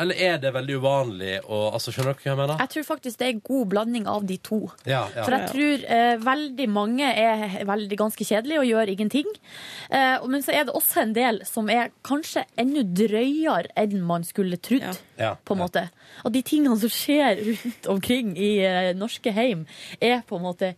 eller er det veldig uvanlig å altså, Skjønner dere hva jeg mener? jeg tror faktisk det er god blanding av de to. Ja, ja. For jeg tror eh, veldig mange er veldig ganske kjedelige og gjør ingenting. Eh, men så er det også en del som er kanskje enda drøyere enn man skulle trodd. Ja, På en måte. Og de tingene som skjer rundt omkring i eh, norske heim, er på en måte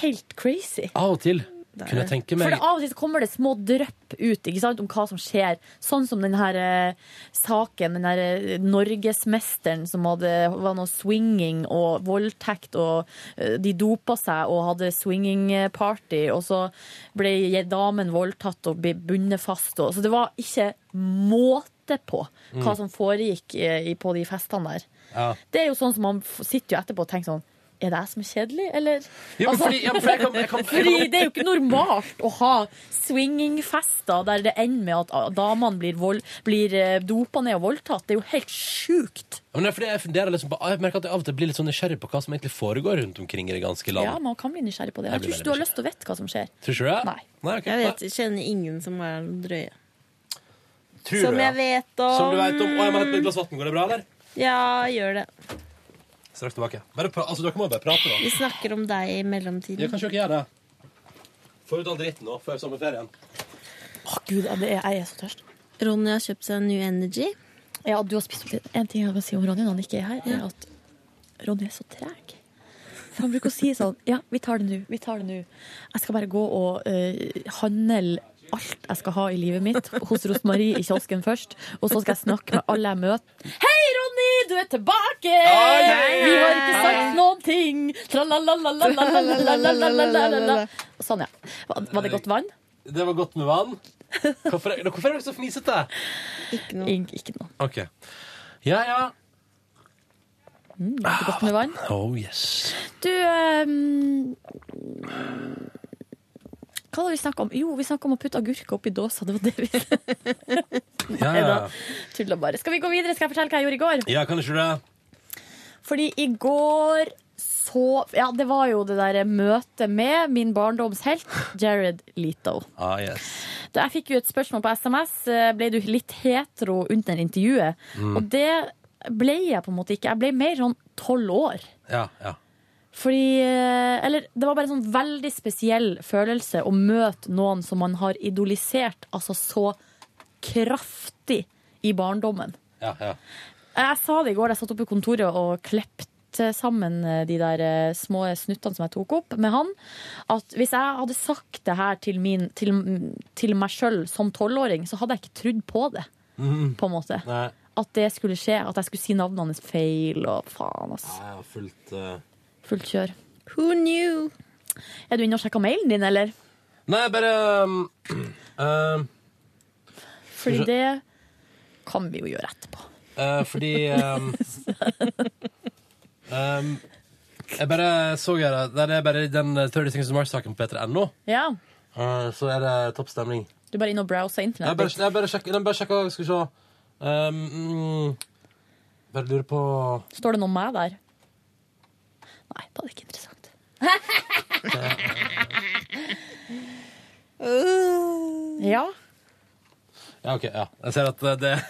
helt crazy. Av og til kunne jeg tenke For meg det, av og til kommer det små drypp ut ikke sant, om hva som skjer. Sånn som den her eh, saken, den her eh, norgesmesteren som hadde var noe swinging og voldtekt, og eh, de dopa seg og hadde swinging-party, og så ble damen voldtatt og ble bundet fast. Og, så det var ikke måte på hva Mm. som foregikk eh, på de festene der. ja. Det er jo sånn som man sitter jo etterpå og tenker sånn er det jeg som er kjedelig, eller? Ja, men fordi- ja, for jeg kan- jeg kan- Fordi det er jo ikke normalt å ha swingingfester der det ender med at damene blir, vold, blir eh, dopa ned og voldtatt. Det er jo helt sjukt. Ja, Men det er fordi jeg funderer liksom på Jeg merker at jeg av og til blir litt sånn nysgjerrig på hva som egentlig foregår rundt omkring i det ganske land. Ja, man kan bli nysgjerrig på det. Jeg Jeg tror ikke du har lyst til å vite hva som skjer. Tror ikke du det? Nei. Nei, okay. Jeg vet, kjenner ingen som er drøye. Tror Som du, ja. jeg vet om. Som du vet om. Å, jeg må hente meg et glass vann. Går det bra, eller? Ja, gjør det. Straks tilbake. Bare pra altså, dere må bare prate, da. Vi snakker om deg i mellomtiden. Ja, kanskje dere gjør det. Få ut all dritten nå, før sommerferien. Å gud, ja, er, jeg er så tørst. Ronny har kjøpt seg New Energy. Ja, du har spist opp litt. En ting jeg vil si om Ronny når han ikke er her, er at Ronny er så treg. For han bruker å si sånn Ja, vi tar det nå. Vi tar det nå. Jeg skal bare gå og uh, handle alt jeg skal ha i livet mitt hos Rosmarie i kiosken først. Og så skal jeg snakke med alle jeg møter. Hei, Ronny! Du er tilbake! Vi har ikke sagt noen ting! Tralalalalalalalalalalalalala. Sånn, ja. Var, det godt vann? Det var godt med vann. Hvorfor er, hvorfor er dere så fnisete? Ikke noe. ikke noe. OK. Ja, ja. Mm, godt med vann? Oh yes. Du ehm, Hva var det vi snakka om? Jo, vi snakka om å putte agurk oppi dåsa. Det var det vi Ja, ja. Tulla bare. Skal vi gå videre? Skal jeg fortelle hva jeg gjorde i går? Ja, kan ikke det? Fordi i går så Ja, det var jo det der møtet med min barndomshelt Jared Leto. Ah, yes. Da jeg fikk jo et spørsmål på SMS. eh, Ble du litt hetero under intervjuet? Mm. Og det ble jeg på en måte ikke. Jeg ble mer sånn tolv år. Ja, ja. Fordi eh, Eller det var bare en sånn veldig spesiell følelse å møte noen som man har idolisert altså så kraftig i barndommen. ja, ja. Jeg sa det i går jeg satt oppe i kontoret og klepte sammen eh, de der eh, små snuttene som jeg tok opp med han, at hvis jeg hadde sagt det her til, min, til, til meg sjøl som tolvåring, så hadde jeg ikke trodd på det. Mm. På en måte. Nei. At det skulle skje. At jeg skulle si navnet hans feil og faen, ass. Jeg har fulgt eh, Fullt kjør. Who knew? Er du inne og sjekker mailen din, eller? Nei, bare um, uh, Fordi det kan vi jo gjøre etterpå. Uh, fordi um, um, Jeg bare så her Det er bare den 30 Things of Mars-saken på p3.no. Ja. Uh, så er det topp stemning. Du er bare inne og browser Jeg bare, jeg bare sjekker, jeg bare sjekker Skal vi se. Um, mm, bare lurer på Står det noe med der? Nei, da er det ikke interessant. ja. Ja, OK. ja Jeg ser at det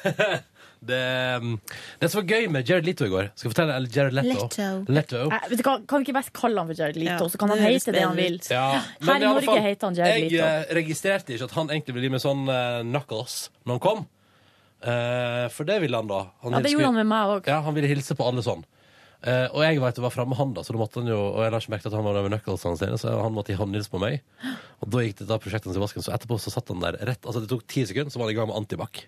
Det, um, det som var gøy med Jared Leto i går Skal jeg fortelle eller Jared Leto? Leto. Leto. Eh, vet du hva, kan vi ikke best kalle han for Jared Leto, Ja, så kan han hete det han vil. Ja, Her i i Norge fall, heter han Jared Jeg Leto. Jeg registrerte ikke at han egentlig ville gi meg sånn uh, knuckles når han kom. Uh, for det ville han da. Han Ja, det gjorde han med meg òg. Ja, han ville hilse på alle sånn. Eh, og jeg vet, var framme med han, da, så da måtte han jo Og jeg la ikke merke til at han var med knucklesene sine, så han måtte gi håndhils på meg. Og da gikk det da prosjektet hans i vasken, så etterpå så satt han der rett Altså, det tok ti sekunder, så var han i gang med antibac.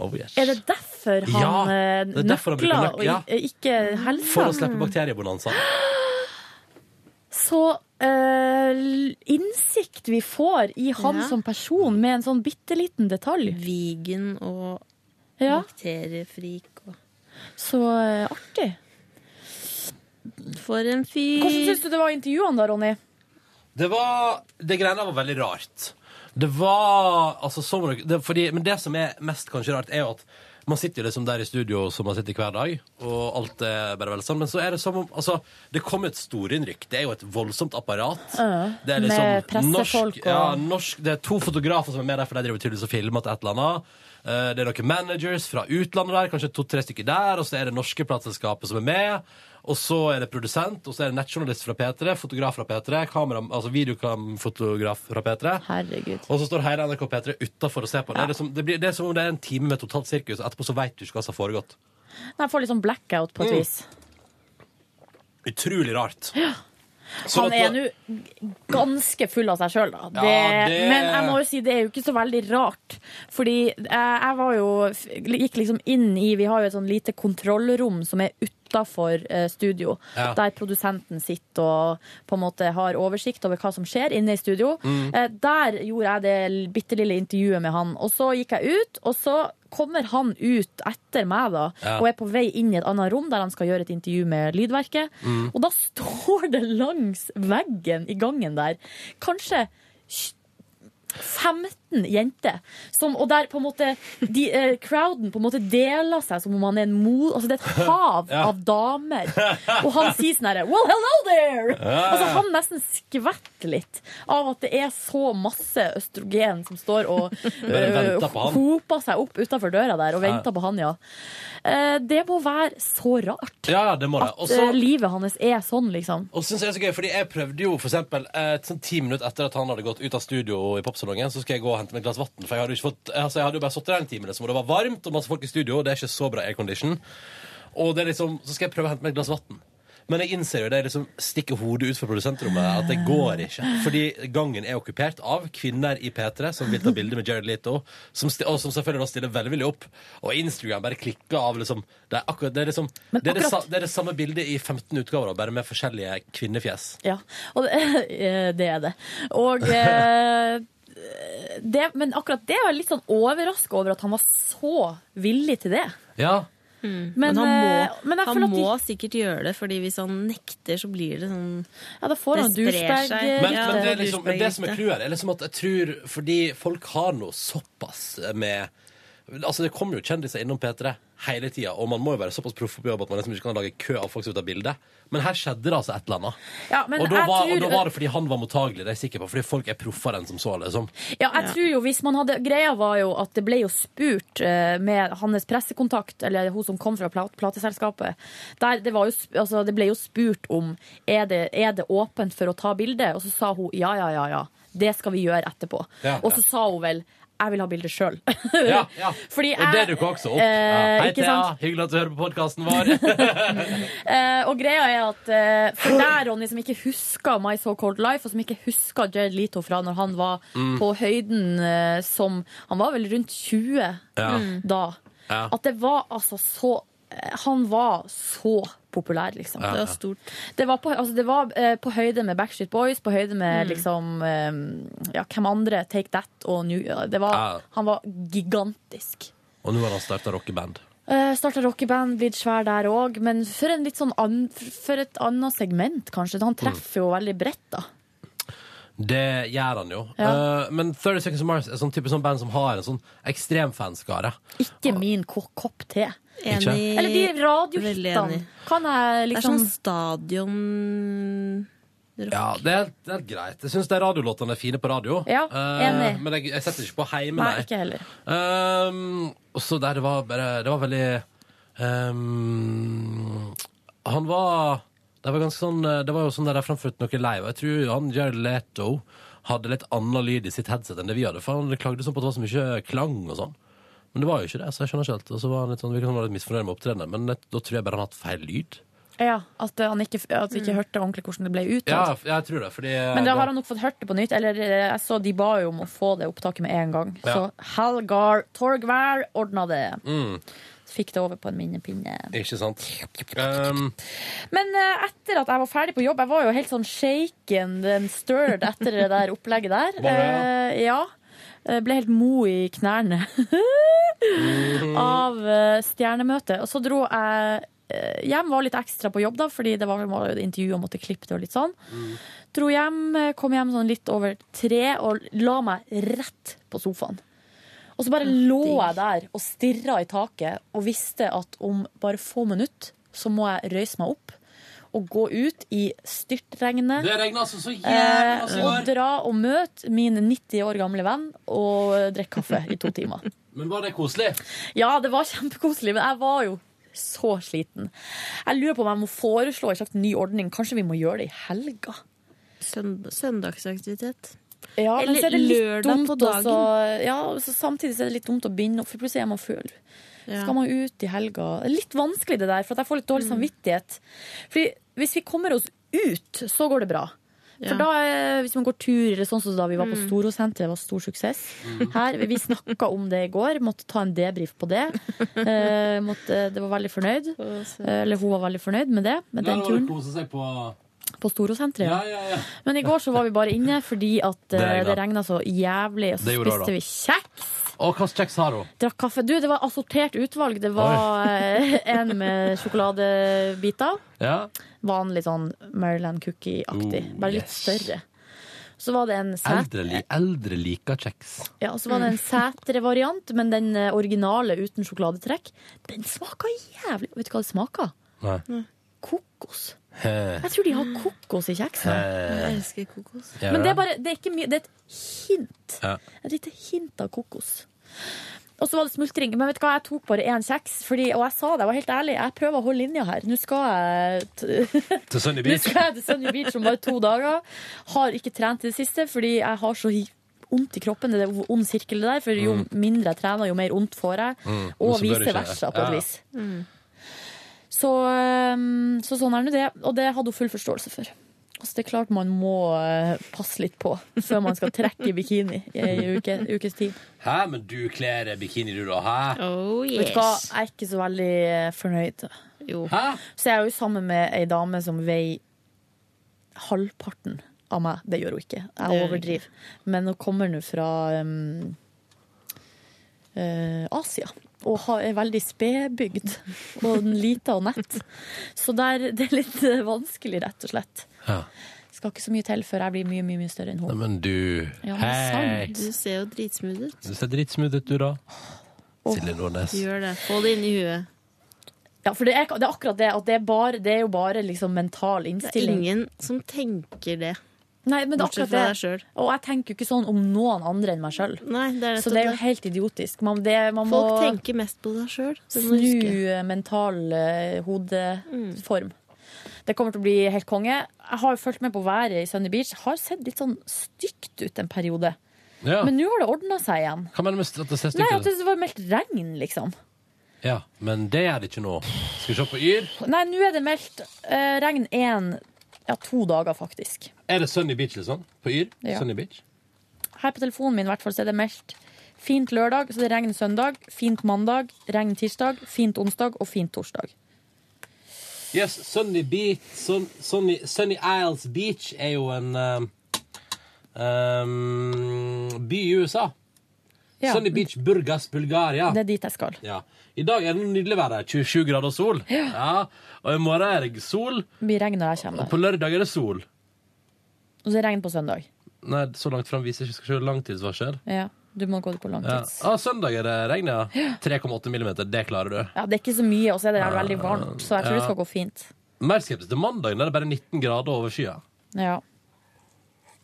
Oh, yes. Er det derfor han Ja, eh, det er derfor han bruker nøkler nøk- og ja. ikke helsa? For å slippe bakteriebonanza. Så uh, innsikt vi får i han Ja. som person med en sånn bitte liten detalj. Vegan og Ja. bakteriefrik og Så eh, artig. For en fyr. Hvordan syns du det var i intervjuene da, Ronny? Det var Det greiene var veldig rart. Det var altså så må dere- det, fordi, Men det som er mest kanskje rart, er jo at man sitter jo liksom der i studio som man sitter hver dag, og alt er bare vel sånn. Men så er det som om Altså, det kom et storinnrykk. Det er jo et voldsomt apparat. Uh, Det er liksom med pressefolk norsk, ja, norsk, Det er to fotografer som er med der, for de driver tydeligvis og filmer til et eller annet. Eh, Det er noen managers fra utlandet der, kanskje to-tre stykker der, og så er det norske plateselskapet som er med. Og så er det produsent, og så er det nettjournalist fra P3, fotograf fra P3, kamera, altså videokamfotograf fra P3. Herregud. Og så står hele NRK P3 utafor og ser på. Det, er som, det, blir, det er som om det er en time med totalt sirkus, etterpå så veit du ikke hva som har foregått. Jeg får litt sånn blackout på et Mm. vis. Utrolig rart. Sånn Han er nå ganske full av seg sjøl, da. Det, Ja, det- Men jeg må jo si det er jo ikke så veldig rart. Fordi jeg, jeg var jo Gikk liksom inn i Vi har jo et sånn lite kontrollrom som er utafor eh, studio. Ja. Der produsenten sitter og på en måte har oversikt over hva som skjer inne i studio. Mm. Eh, der gjorde jeg det bitte lille intervjuet med han. Og så gikk jeg ut, og så kommer han ut etter meg da, Ja. og er på vei inn i et annet rom der han skal gjøre et intervju med Lydverket. Mm. Og da står det langs veggen i gangen der kanskje 15 jente. Som, og der på en måte de, eh, crowden på en måte deler seg som om han er en mo... Altså det er et hav Ja. av damer. Og han sier sånn herre Well, hello there! Ja, Altså han nesten skvetter litt av at det er så masse østrogen som står og hoper seg opp utafor døra der og Ja. venter på han, ja. Eh, Det må være så rart. Ja, ja, det må det. Og At eh, livet hans er sånn, liksom. Og synes jeg er så gøy, fordi jeg prøvde jo for eksempel eh, sånn ti minutter etter at han hadde gått ut av studio i popsalongen, så skal jeg gå og hente meg et glass vann. For jeg hadde fått, altså jeg hadde jo bare sittet der en time, liksom, og det var varmt og masse folk i studio, og det er ikke så bra aircondition. Og det liksom, så skal jeg prøve å hente meg et glass vann. Men jeg innser jo det er liksom stikker hodet ut fra produsentrommet at det går ikke. Fordi gangen er okkupert av kvinner i P3 som vil ta bilde med Jared Leto, som og som selvfølgelig da stiller veldig opp. Og Instagram bare klikker av liksom Det er akkurat det er liksom det er det, det er det samme bildet i 15 utgaver, bare med forskjellige kvinnefjes. Ja, og det, eh, det er det. Og eh, det, Men akkurat det var jeg litt sånn overraska over at han var så villig til det. Ja. Men, Men, han må, eh, men han må de- sikkert gjøre det, fordi hvis han nekter, så blir det sånn Ja, da får han douchebag- Men, Ja, men det, er liksom, det som er clouet, er liksom at jeg tror Fordi folk har noe såpass med Altså Det kommer jo kjendiser innom P3 hele tida, og man må jo være såpass proff på jobb at man liksom ikke kan lage kø av folk som vil ta bilde. Men her skjedde det altså et eller annet. Ja, men og, da jeg var, tror- og da var det fordi han var mottagelig, det er jeg sikker på. Fordi folk er proffere enn som så. liksom Ja, jeg tror jo hvis man hadde Greia var jo at det ble jo spurt eh, med hans pressekontakt, eller hun som kom fra plat- plateselskapet. Der det, var jo, altså, det ble jo spurt om er det er det åpent for å ta bilde, og så sa hun ja, ja, ja, ja. Det skal vi gjøre etterpå. Ja, og så sa hun vel jeg vil ha bilde sjøl. Ja, ja. Fordi Og det dukker også opp. eh, ja. Hei, Thea. Hyggelig at du hører på podkasten vår. Eh, og greia er at eh, for deg, Ronny, som ikke husker My So Cold Life, og som ikke husker Jared Leto fra når han var Mm. på høyden eh, som Han var vel rundt 20 Ja. da. Ja. At det var altså så han var så populær, liksom. Ja, Det var stort. Det var, på, altså, det var eh, på høyde med Backstreet Boys, på høyde med Mm. liksom eh, Ja, hvem andre? Take That og New var, Ja. Han var gigantisk. Og nå har han starta rockeband. Uh, Starta rockeband, blitt svær der òg, men for, en litt sånn an, for et annet segment, kanskje. Han treffer jo veldig bredt, da. Det gjør han jo. Ja. Uh, men 30 Seconds to Mars er sånn type sånn band som har en sånn ekstrem fanskare. Ikke min kopp te. Ikke? Eller de radiohitene. Kan jeg Det er liksom sånn stadion... Ja, det er, det er greit. Jeg syns radiolåtene er fine på radio. Ja, enig. Uh, men jeg, jeg setter ikke på hjemme, Nei, nei. ikke heller. Um, og så der det var bare Det var veldig um, Han var Det var ganske sånn Det var jo sånn der jeg framførte noe live. Jeg tror han Jared Leto hadde litt annen lyd i sitt headset enn det vi hadde. For han klagde sånn på at det var så mye klang og sånn. Men det var jo ikke det, så jeg skjønner ikke helt. Og så var han litt sånn, vi kan han var litt misfornøyd med opptredenen. Men det- da tror jeg bare han har hatt feil lyd. Ja, at han ikke, at han ikke hørte ordentlig hvordan det ble Ja, jeg tror det, fordi Men da har han nok fått hørt det på nytt. Eller eh, jeg så de ba jo om å få det opptaket med en gang. Ja. Så Halgar Torgvær ordna det. mm, Fikk det over på en minnepinne. Ikke sant? Um, Men eh, etter at jeg var ferdig på jobb, jeg var jo helt sånn shaken and stirred etter det der opplegget der. Var det, Eh, ja. Eh, Ble helt mo i knærne av eh, stjernemøtet. Og så dro jeg eh, hjem, var litt ekstra på jobb da, fordi det var, vel intervju og måtte klippe det og litt sånn. Dro hjem, kom hjem sånn litt over tre og la meg rett på sofaen. Og så bare lå jeg der og stirra i taket og visste at om bare få minutter så må jeg røyse meg opp og gå ut i styrtregnet. det regner altså så jævlig Eh, masse i og dra og møte min 90 år gamle venn og drikke kaffe i to timer. Men var det koselig? Ja, det var kjempekoselig, men jeg var jo så sliten. Jeg lurer på om jeg må foreslå en slags ny ordning. Kanskje vi må gjøre det i helga? Sønd søndagsaktivitet. Ja, men så er det litt lørdag dumt på dagen. også- ja, så samtidig så er det litt dumt å binde opp, for plutselig er man full. Ja. Skal man ut i helga? Det er litt vanskelig det der, for at jeg får litt Mm. dårlig samvittighet. Fordi hvis vi kommer oss ut, så går det bra. For da, hvis man går tur, eller sånn som da vi var på Storosenteret, det var stor suksess. Mm. Her, Vi snakka om det i går, måtte ta en debrief på det. Eh, måtte, det var veldig fornøyd. Eh, Eller hun var veldig fornøyd med det, med den turen. kose seg på På Storosenteret, Ja, ja, ja. Men i går så var vi bare inne fordi at Det eh, regnet. det regna så jævlig, og så spiste vi kjeks. Og hva slags kjeks har hun? Drakk kaffe. Du, det var assortert utvalg. Det var eh, en med sjokoladebiter. Ja. Vanlig sånn Maryland cookie-aktig. Oh, Bare litt yes. større. Så var det en. Eldre, eldre liker kjeks. Ja, så var det en sætre-variant, men den eh, originale uten sjokoladetrekk, den smaker jævlig Vet du hva det smaker? Nei. Kokos. Jeg tror de har kokos i kjeksen. Jeg elsker kokos. Men det er bare Det er ikke mye. Det er et hint. Ja. Et lite hint av kokos. Og så var det smultring. Men vet du hva, jeg tok bare én kjeks. Fordi, og jeg sa det, jeg var helt ærlig. Jeg prøver å holde linja her. Nå skal jeg Til Sunny Nå Beach? skal jeg til Sunny Beach om bare to dager. Har ikke trent i det siste fordi jeg har så vondt i kroppen. Det er en ond sirkel det der. For jo Mm. mindre jeg trener, jo mer vondt får jeg. Mm. Og vice versa, på et vis. Så, um, så sånn er nå det. Og det hadde hun full forståelse for. Altså, det er klart man må eh, passe litt på før man skal trekke i bikini i ei uke, ukes tid. Hæ, men du kler bikini du da, hæ? Oh, Vet du hva, jeg er ikke så veldig fornøyd. fornøyd. Hæ? Så jeg er jo sammen med ei dame som veier halvparten av meg. Det gjør hun ikke. Jeg overdriver. Men hun kommer nå fra um, uh, Asia. Og er veldig spedbygd og lita og nett. Så der, det er litt eh, vanskelig, rett og slett. Ja. Skal ikke så mye til før jeg blir mye, mye, mye større enn hun. men du Ja, Hei! Du ser jo dritsmooth ut. Du ser dritsmooth ut, du, da. Silje Nordnes. Gjør det. Få det inn i huet. Ja, for det er, det er akkurat det. At det er, bare, det er jo bare liksom mental Det er ingen som tenker det. Nei, men det er akkurat det. Og jeg tenker jo ikke sånn om noen andre enn meg sjøl. Nei, det Så det er jo helt idiotisk. Man, det, man må Folk tenker mest på deg sjøl. snu mental uh, hodeform. Det kommer til å bli helt konge. Jeg har jo fulgt med på været i Sunny Beach. Har sett litt sånn stygt ut en periode. Ja. Men nå har det ordna seg igjen. Hva mener du med at det ser Nei, stygt at det var meldt regn, liksom. Ja, men det er det ikke nå. Skal vi se på Yr? Nei, nå er det meldt uh, regn én Ja, to dager, faktisk. Er det Sunny Beach, liksom? På Yr? Ja. Sunny Beach? Her på telefonen min i hvert fall, så er det meldt Fint lørdag, så det regner søndag. Fint mandag, regn tirsdag. Fint onsdag og fint torsdag. Yes, Sunny Beach Sun, Sunny, Sunny Isles Beach er jo en um, um, by i USA. Ja. Sunny Beach, Burgas, Bulgaria. Det er dit jeg skal. Ja. I dag er det nydelig vær her. 27 grader og sol. Ja. Og i morgen er det sol. Det blir regn når jeg kommer Og på lørdag er det sol. Og så er det regn på søndag. Nei, så langt fram viser ikke. Skal se langtidsvarsel. Ja, du må gå på Ja. langtids. Ah, søndag er det regn, ja. 3,8 millimeter. Det klarer du. Ja, det er ikke så mye, og så er det veldig varmt, så jeg tror det skal gå fint. Mer skeptisk til mandagen. det er bare 19 grader over skya. Ja.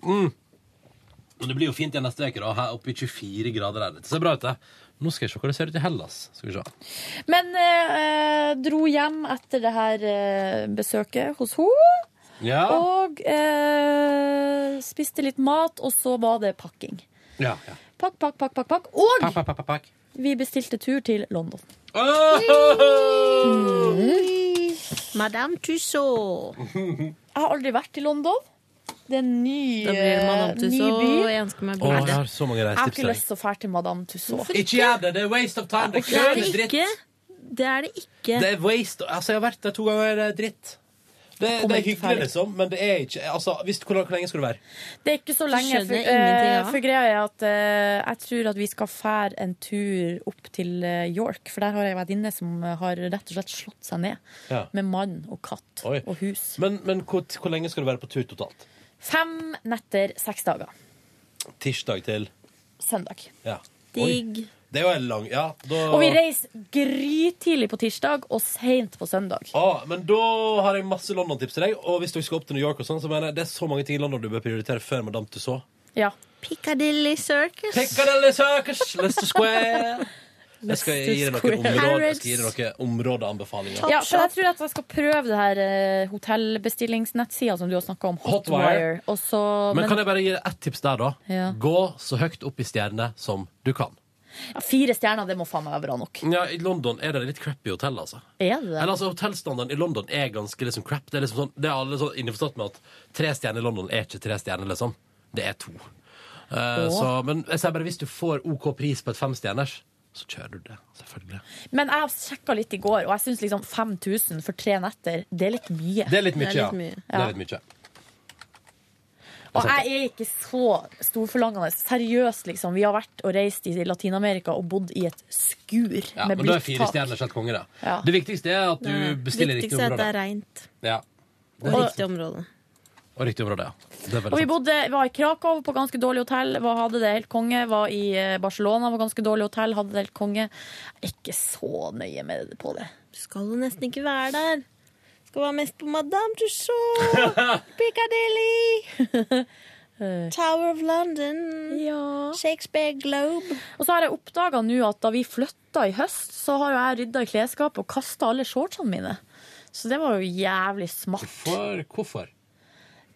Mm. Men det blir jo fint igjen neste uke, da. Her oppe i 24 grader. Der. Det ser bra ut, det. Nå skal jeg se hvordan det ser ut i Hellas. Skal vi se. Men eh, dro hjem etter det her eh, besøket hos henne. Ja. Og eh, spiste litt mat, og så var det pakking. Ja, ja. Pakk, pakk, pakk, pakk, pakk. Og Pakk, pakk, pakk, pakk, pakk. vi bestilte tur til London. Madame Tussaud. Jeg har aldri vært i London. Det er en ny, Da blir det Madame eh, ny Tussauds, by. og jeg ønsker meg Å, jeg har så mange Jeg har reisetips. ikke jeg. lyst til å dra til Madame Tussauds. Ikke gjør det! Det er waste of time. Det Det er det er det dritt. ikke. Det er det ikke. Det er waste. Altså, jeg har vært der to ganger. Det er dritt. Det, det er hyggelig, ferdig. liksom, men det er ikke altså, hvis, hvor, hvor lenge skal du være? Det er ikke så lenge. skjønner For, jeg ingenting eh, for greia er at eh, jeg tror at vi skal fære en tur opp til eh, York. For der har jeg en venninne som har rett og slett slått seg ned. Ja. Med mann og katt Oi. og hus. Men, men hvor, hvor lenge skal du være på tur totalt? Fem netter, seks dager. Tirsdag til Søndag. Ja. Digg. Det er jo en lang Ja, da Og vi reiser grytidlig på tirsdag og seint på søndag. Ah, men da har jeg masse London-tips til deg. Og hvis du skal opp til New York, og sånn, så mener jeg det er så mange ting i London du bør prioritere før Madame Tussauds. Ja. Piccadilly Circus. Piccadilly Circus, Leicester Square. Jeg skal gi deg noen, områdeanbefalinger. Ja, for jeg tror at jeg skal prøve det her uh, hotellbestillingsnettsida som du har snakka om, Hotwire. Hotwire. men, Men kan jeg bare gi deg ett tips der, da? Ja. Gå så høyt opp i stjernene som du kan. ja, fire stjerner, det må faen meg være bra nok. Ja, I London er det litt crappy hotell, altså. Er det det? Eller altså, Hotellstandarden i London er ganske liksom crap. Det er liksom sånn, det er alle sånn innforstått med at tre stjerner i London er ikke tre stjerner, liksom. Det er to. Uh, så, men jeg sier bare hvis du får OK pris på et femstjerners, så kjører du det. Selvfølgelig. Men jeg sjekka litt i går, og jeg syns liksom 5000 for tre netter, det er litt mye. Det er litt mye, Det er ja. litt mye. Det er litt mye. Og jeg er ikke så storforlangende. Seriøst, liksom. Vi har vært og reist i Latin-Amerika og bodd i et skur Ja, med men da er fire stjerner helt konge, da. Ja. Det viktigste er at du bestiller riktig område. Det viktigste er at det er reint. Ja. Og riktig område. Og riktig område, ja. Det er Og vi sant. bodde, var i Krakow på ganske dårlig hotell. Var, hadde det helt konge. Var i eh, Barcelona på ganske dårlig hotell. Hadde det helt konge. Jeg er ikke så nøye med det på det. Du skal jo nesten ikke være der. Du skal være mest på Madame Tussauds, Piccadilly, Tower of London, Shakespeare Globe. Og så har jeg oppdaga nå at da vi flytta i høst, så har jo jeg rydda i klesskapet og kasta alle shortsene mine. Så det var jo jævlig smart. Hvorfor? hvorfor?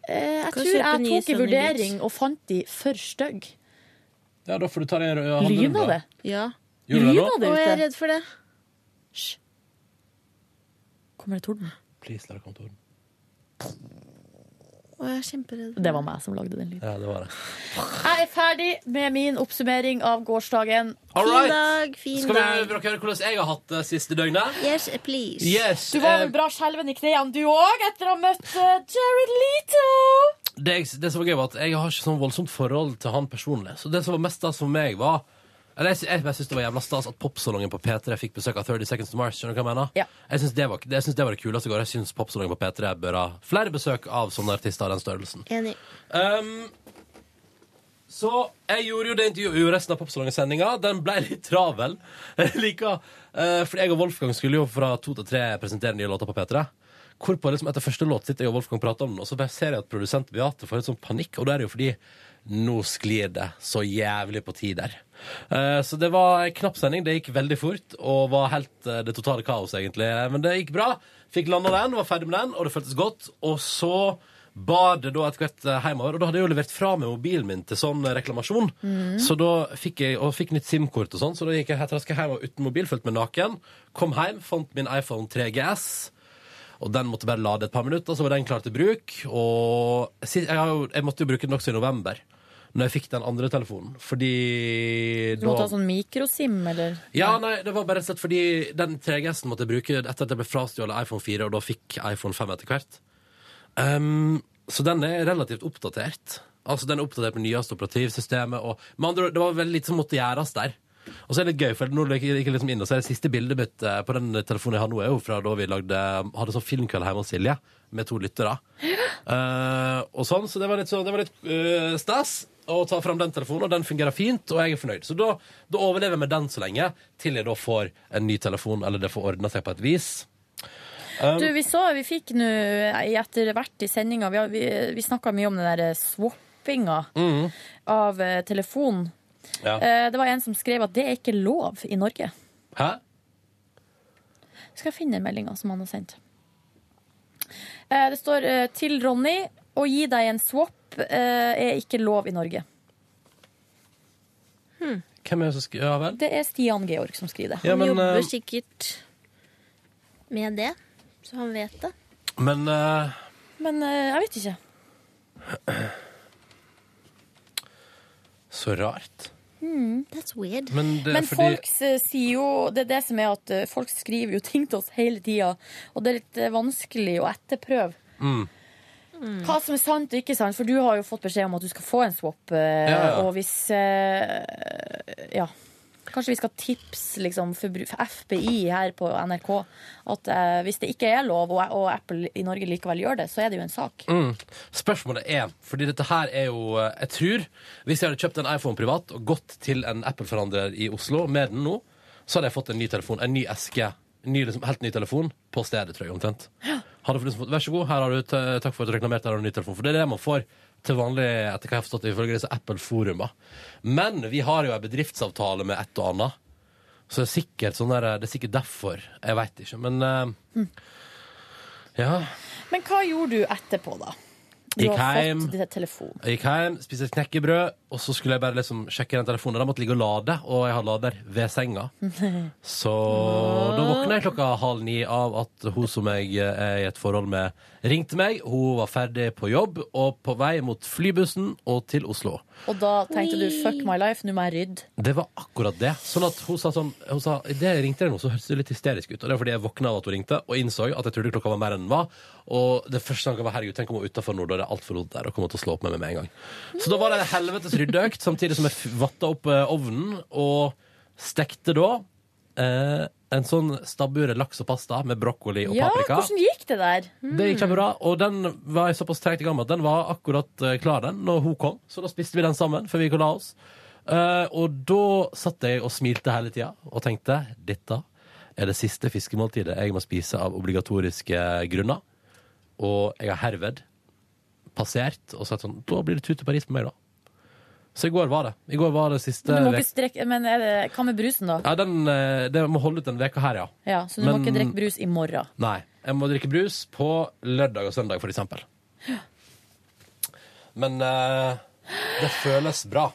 Eh, jeg tror jeg tok i vurdering og fant de for stygge. Ja, da får du ta det i handlerommet. Lyna det? Ja. Gjorde du det nå? Lyna det Og jeg er ute? redd for det. Kommer det torden? Please, la det komme torden. Og jeg er kjemperedd. Det var meg som lagde den lyden. Ja, det var det. Jeg er ferdig med min oppsummering av gårsdagen. All Fin right. dag, fin Skal vi dag. dere høre hvordan jeg har hatt det siste døgnet? Yes, please. Yes. Du var eh, vel bra skjelven i knærne, du òg, etter å ha møtt eh, Jared Leto. det, jeg- det som var gøy, var at jeg har ikke sånn voldsomt forhold til han personlig. Så det som var mest stas for meg, var eller jeg, jeg, jeg synes det var jævla stas at popsalongen på P3 fikk besøk av 30 Seconds to Mars. Skjønner du hva jeg mener? Ja. Jeg syns det, var- jeg synes det var det kuleste i går. Jeg syns popsalongen på P3 bør ha flere besøk av sånne artister av den størrelsen. Enig. Um, så jeg gjorde jo det intervjuet jo resten av Popsalongen-sendinga. Den ble litt travel. Jeg liker, eh, for jeg og Wolfgang skulle jo fra to til tre presentere nye låter på P3. Hvorpå liksom etter første låt sitter jeg og Wolfgang prater om den, og så ser jeg at produsent Beate får litt sånn panikk. Og det er jo fordi nå sklir det så jævlig på tid der. Eh, så det var en knapp sending. Det gikk veldig fort og var helt eh, det totale kaos, egentlig. Men det gikk bra. Fikk landa den, var ferdig med den, og det føltes godt. Og så bar det da etter hvert eh, hjemover, og da hadde jeg jo levert fra meg mobilen min til sånn reklamasjon. Så da fikk jeg og fikk nytt SIM-kort og sånn, så da gikk jeg helt raskt hjem og uten mobil, følte meg naken. Kom hjem, fant min iPhone 3GS. Og den måtte bare lade et par minutter, så var den klar til bruk. Og jeg, jo, jeg måtte jo bruke den også i november. Når jeg fikk den andre telefonen. Fordi Du måtte ha sånn mikrosim, eller? Ja, nei, det var bare rett og slett fordi den 3GS-en måtte jeg bruke etter at jeg ble frastjålet iPhone 4, og da fikk iPhone 5 etter hvert. Um, så den er relativt oppdatert. Altså Den er oppdatert med nyeste operativsystemet. Og med andre Det var veldig lite som måtte gjøres der. Og så er det litt gøy, for nå gikk jeg liksom inn, og så er det siste bildet mitt eh, på den telefonen jeg har nå, er jo fra da vi lagde, hadde sånn filmkveld hjemme hos Silje, med to lyttere. Uh, og sånn, så det var litt, så, det var litt uh, stas å ta fram den telefonen, og den fungerer fint, og jeg er fornøyd. Så da, da overlever jeg med den så lenge, til jeg da får en ny telefon, eller det får ordna seg på et vis. Um, Du, vi så, vi fikk nå etter hvert i sendinga Vi, vi, vi snakka mye om den der swappinga mhm. av eh, telefon. Ja. Eh, det var en som skrev at det er ikke lov i Norge. Hæ? Skal jeg finne meldinga som han har sendt. Eh, det står til Ronny å gi deg en swap eh, er ikke lov i Norge. Hvem er det som skriver? Ja vel? Det er Stian Georg som skriver det. Ja, Han men, jobber eh, sikkert med det, så han vet det. Men eh, Men eh, jeg vet ikke. så rart. Hmm. That's weird. Men det er Men fordi folk eh, sier jo Det er det som er at eh, folk skriver jo ting til oss hele tida, og det er litt eh, vanskelig å etterprøve. Mm. Hva som er sant og ikke sant, for du har jo fått beskjed om at du skal få en swap. eh, Ja, ja. Og hvis eh, Ja. Kanskje vi skal tipse liksom, for FBI her på NRK at uh, hvis det ikke er lov, og, og Apple i Norge likevel gjør det, så er det jo en sak. Mm. Spørsmålet er, fordi dette her er jo Jeg tror, hvis jeg hadde kjøpt en iPhone privat og gått til en Apple-forhandler i Oslo med den nå, så hadde jeg fått en ny telefon, en ny eske, en ny, liksom, helt ny telefon, på stedet, tror jeg, omtrent. Hadde fått liksom fått, Vær så god, her har du, takk for at du reklamerte, her har du ny telefon. For det er det man får til vanlig, etter hva jeg har forstått, ifølge disse Apple-foruma. Men vi har jo en bedriftsavtale med et og annet. Så det er sikkert sånn der, det er sikkert derfor. Jeg veit ikke. Men eh, ja. Men hva gjorde du etterpå, da? Du Gikk har hjem. fått telefon. Jeg gikk hjem, spiste et knekkebrød, og så skulle jeg bare liksom sjekke den telefonen. Den måtte ligge og lade, og jeg har lader ved senga. Så da våkna jeg klokka halv ni av at hun som jeg er i et forhold med, ringte meg. Hun var ferdig på jobb og på vei mot flybussen og til Oslo. Og da tenkte du 'fuck my life, nå må jeg rydde'. Det var akkurat det. Sånn at hun sa sånn hun sa, Det jeg ringte deg nå, så hørtes det litt hysterisk ut. Og det var fordi jeg våkna av at hun ringte, og innså at jeg trodde klokka var mer enn den var. Og det første tanken var herregud, tenk om hun er utafor nå, da er det altfor loddet der, og kommer til å slå opp med meg med en gang. Så da var det en helvetes ryddeøkt, samtidig som jeg vatta opp eh, ovnen og stekte da eh, en sånn stabbure laks og pasta med brokkoli og Ja, paprika. hvordan gikk det der? Det gikk kjempebra, og den var jeg såpass tregt i gang med at den var akkurat eh, klar den når hun kom. Så da spiste vi den sammen før vi gikk og la oss. Uh, og da satt jeg og smilte hele tida og tenkte dette er det siste fiskemåltidet jeg må spise av obligatoriske grunner. Og jeg har herved passert og sagt sånn Da blir det tut til Paris på meg, da. Så i går var det. I går var det siste Men du må ikke strekke, men er det, hva med brusen, da? Ja, den, eh, det må holde ut den veka her, ja. Ja, Så du må ikke drikke brus i morgen? Nei. Jeg må drikke brus på lørdag og søndag, for eksempel. Men uh, det føles bra.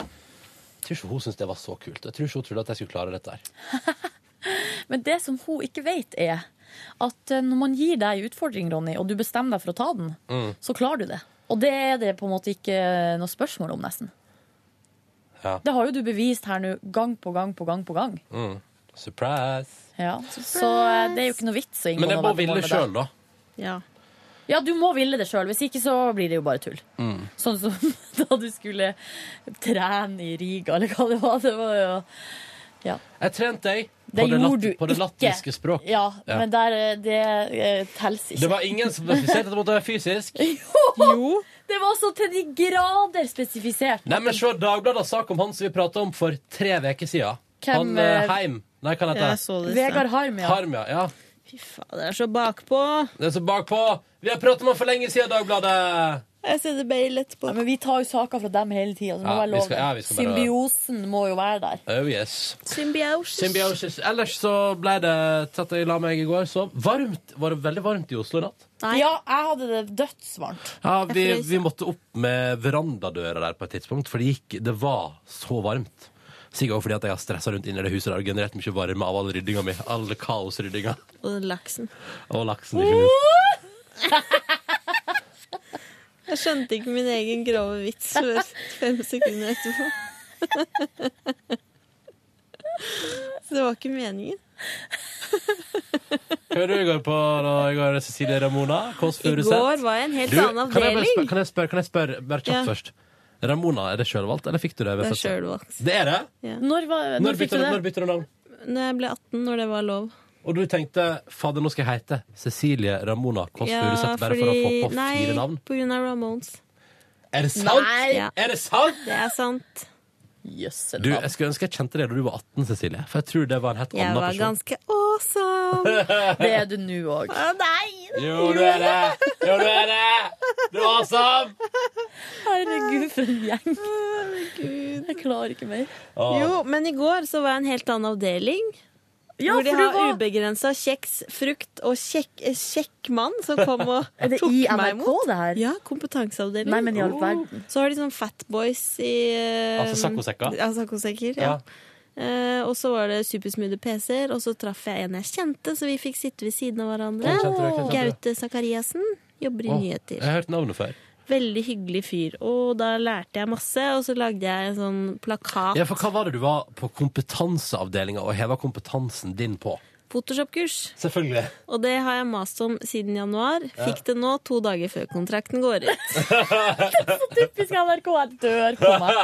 Jeg tror ikke hun syntes det var så kult. Jeg tror ikke hun trodde at jeg skulle klare dette her. Men det som hun ikke vet, er at eh, når man gir deg en utfordring, Ronny, og du bestemmer deg for å ta den, Mm. så klarer du det. Og det er det på en måte ikke noe spørsmål om, nesten. Ja. Det har jo du bevist her nå, gang på gang på gang på gang. Mm. Surprise. Ja. Så eh, det er jo ikke noe vits å inngå Men jeg må ville sjøl, da. Ja. ja, du må ville det sjøl. Hvis ikke så blir det jo bare tull. Mm. Sånn som da du skulle trene i Riga, eller hva det var. Det var jo Ja. Jeg trente deg Det på det, gjorde lat du på det ikke. latviske språk. Ja, Ja. men der, eh, det telles ikke. Det var ingen som spesifiserte at det måtte være fysisk. Jo! Det var så til de grader spesifisert. Nei, men se, Dagbladet har sak om han som vi prata om for tre uker siden. Hvem, han eh, Heim. Nei, hva heter det? det. Vegard Harm, ja. Harm, ja. ja. Fy faen, det er så bakpå. Det er så bakpå. Vi har pratet om han for lenge siden, Dagbladet. Jeg sender mail etterpå. Ja, men vi tar jo saker fra dem hele tida. Ja, vi skal- ja, vi skal bare- Symbiosen må jo være der. Oh yes. Symbiosis. Symbiosis. Ellers så ble det tatt jeg la meg i går, så varmt. Var det veldig varmt i Oslo i natt? Ja, jeg hadde det dødsvarmt. Ja, vi, frøs. vi måtte opp med verandadøra der på et tidspunkt, for det, gikk, det var så varmt. Sikkert også fordi at jeg har stressa rundt inni det huset der og generert mye varme av all ryddinga mi. All kaosryddinga. Og den laksen. Og laksen, ikke minst. Jeg skjønte ikke min egen grove vits før fem sekunder etterpå. Så det var ikke meningen. Hva det i går på da? I går, Cecilie Ramona? Kåss I går var jeg en helt Du, annen Kan jeg bare avdeling. spørre, kan jeg spørre, kan jeg spørre bare kjapt Ja. først? Ramona, er det sjølvalgt, eller fikk du det ved Det er sjølvalgt. Det er det? Ja. Når, var, når, Når fikk bytter du du, når bytter du navn? Når jeg ble 18, når det var lov. Og du tenkte fader, nå skal jeg hete Cecilie Ramona Kåss Ja, Furuseth bare for å få på nei, fire navn? på grunn av Ramones. Er det sant? Ja. Er det sant? Det er sant. Jøsse Du, jeg skulle ønske jeg kjente det da du var 18, Cecilie. For jeg tror det var en helt annen person. Jeg var ganske awesome. Det er du nå òg. Å, nei! Jo, du er det! Jo, du er det! Du er awesome! Herregud, for en gjeng. Herregud. Jeg klarer ikke mer. Jo, men i går så var jeg en helt annen avdeling. Ja, hvor de har var- ubegrensa kjeks, frukt og kjekk, eh, kjekk mann som kom og Er det tok i meg NRK, imot. det her? Ja, kompetanseavdeling. Nei, men i all verden. Så har de sånn fatboys i uh, Altså saccosekker? Ja, saccosekker. Ja. Ja. Eh, og så var det supersmoothe PC-er, og så traff jeg en jeg kjente, så vi fikk sitte ved siden av hverandre. Gaute Sakariassen. Jobber i oh, nyheter. Jeg har hørt navnet før. Veldig hyggelig fyr. Og da lærte jeg masse, og så lagde jeg en sånn plakat. Ja, for hva var det du var på kompetanseavdelinga og heva kompetansen din på? Photoshop-kurs. Selvfølgelig. Og det har jeg mast om siden januar. Fikk det nå to dager før kontrakten går ut. Så Typisk NRK, jeg dør på meg.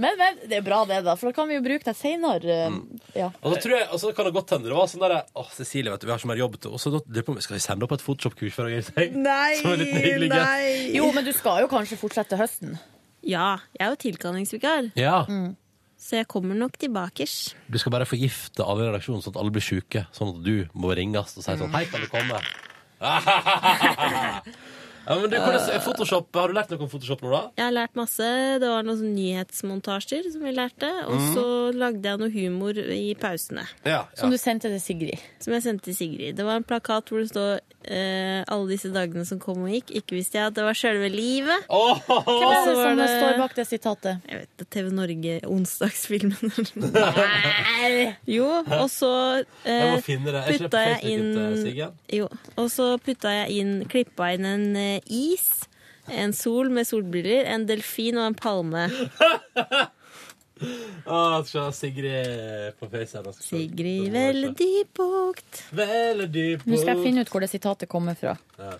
Men, men det er bra det, da, for da kan vi jo bruke deg seinere. Ja. Og så tror jeg, og så kan det godt hende det var sånn der Å, Cecilie, vet du, vi har så mer jobb til Og så lurer på om- Skal vi sende opp et Photoshop-kurs for å gjøre Nei, nei. Jo, men du skal jo kanskje fortsette høsten. Ja, jeg er jo tilkallingsvikar. Ja. Så jeg kommer nok tilbake. Du skal bare forgifte alle i redaksjonen, sånn at alle blir syke. Sånn at du må ringes og si sånn Hei, kan du komme? ja, men du, hvordan, Photoshop, Har du lært noe om Photoshop nå, da? Jeg har lært masse. Det var noen nyhetsmontasjer som vi lærte. Og Mhm. så lagde jeg noe humor i pausene. Ja, Som du sendte til Sigrid. Som jeg sendte til Sigrid. Det var en plakat hvor det står eh, 'Alle disse dagene som kom og gikk'. Ikke visste jeg at det var sjølve livet. Hvem er det som det- står bak det sitatet? Jeg vet det, TV Norge, onsdagsfilmen. jo, og så eh, putta jeg inn Jo, og så putta jeg inn Klippa inn en eh, is, en sol med solbriller, en delfin og en palme. Se Sigrid på Face her. nå skal vi se. Sigrid veldig bukt. Veldig Nå skal jeg finne ut hvor det sitatet kommer fra. Ja.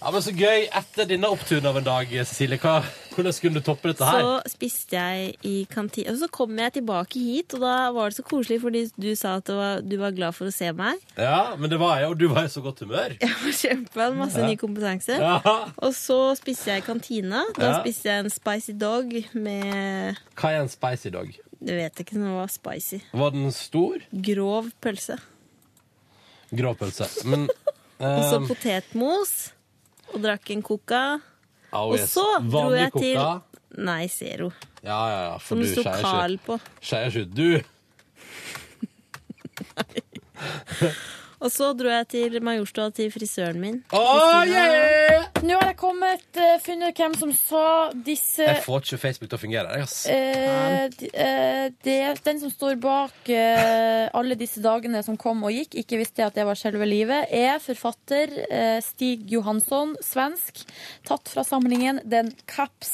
Ja, men Så gøy. Etter denne oppturen av en dag, Cecilie, hva, hvordan skulle du toppe dette her? Så spiste jeg i kantina. Og så kom jeg tilbake hit, og da var det så koselig fordi du sa at du var, du var glad for å se meg. Ja, men det var jeg, og du var i så godt humør. Jeg var kjempe, masse Ja. ny kompetanse. Ja. Og så spiste jeg i kantina. Da Ja. spiste jeg en spicy dog med Hva er en spicy dog? Du vet ikke det var spicy. Var den stor? Grov pølse. Grov pølse. Men Og så um, potetmos. Og drakk en coca. oh, Og yes. så dro jeg til? Nei, Zero. Ja, ja, ja. For Som du det sto Carl på. Skeier ut. Du! Og så dro jeg til Majorstua til frisøren min. Oh, yeah! Nå har jeg kommet, uh, funnet hvem som sa disse Jeg får ikke Facebook til å fungere. Jeg, ass. Eh, d- eh, det, den som står bak eh, alle disse dagene som kom og gikk, ikke visste jeg at det var selve livet, er forfatter eh, Stig Johansson, svensk, tatt fra samlingen Den kaps,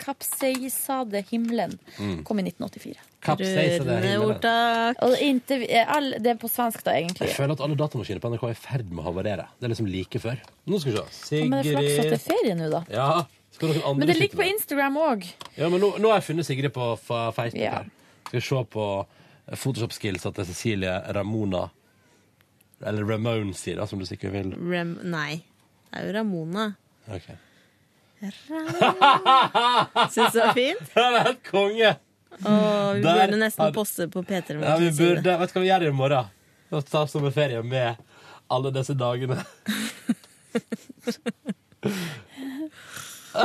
kapseisade himmelen. Mm. Kom i 1984. Himmelen. ordtak. Og eh, all, det er på svensk, da, egentlig. Jeg føler at alle datamaskiner på NRK er i ferd med å havarere. Det er liksom like før. Nå skal vi se. Ja, men det er flaks at det er Sigrid ferie nå, da. Ja. Skal noen andre Men det sitte ligger på? Instagram òg. Ja, men nå, nå har jeg funnet Sigrid på fa- Facebook Ja. her. Skal vi se på Photoshop-skills til Cecilie Ramona. Eller Ramone, sier det, som du sikkert vil. Rem Nei. Det er jo Ramona. Ok. Syns du det var fint? Det er helt konge! Og vi Der burde nesten har- poste på P3 Ja, vi burde, vet du hva vi gjør i morgen? Vi tar sommerferie med alle disse dagene.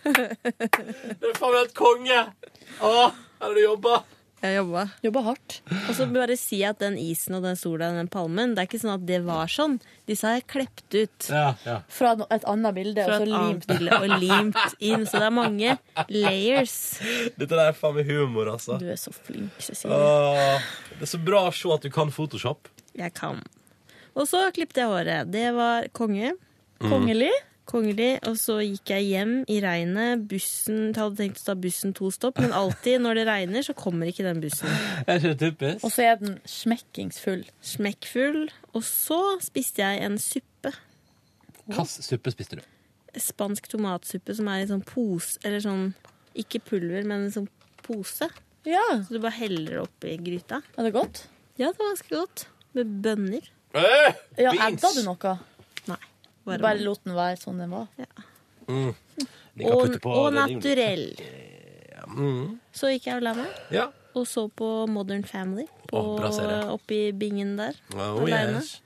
Det er faen meg helt konge! Å, her har du jobba. Jeg jobba. Jobba hardt. Og så bare si at den isen og den sola og den palmen, det er ikke sånn at det var sånn. Disse har jeg klept ut. Ja, ja. Fra et annet bilde, Fra og så limt. annet bilde og limt inn. Så det er mange layers. Dette der er faen meg humor, altså. Du er så flink, Cecilie. Åh, det er så bra å se at du kan Photoshop. Jeg kan. Og så klippet jeg håret. Det var konge. Kongelig. Kongelig, og så gikk jeg hjem i regnet. Bussen, jeg hadde tenkt å ta bussen to stopp, men alltid når det regner, så kommer ikke den bussen. Og så er den smekkingsfull. Smekkfull. Og så spiste jeg en suppe. Hvilken suppe spiste du? Spansk tomatsuppe som er i sånn pose, eller sånn Ikke pulver, men en sånn pose. Ja. Så du bare heller oppi gryta. Er det godt? Ja, det var ganske godt. Med bønner. Ja. Edda du noe? Du bare lot den være sånn den var? Mm. Og, og naturell. Mm. Så gikk jeg og la meg. Ja. Og så på Modern Family på, oh, oppi bingen der. Oh, alene. yes.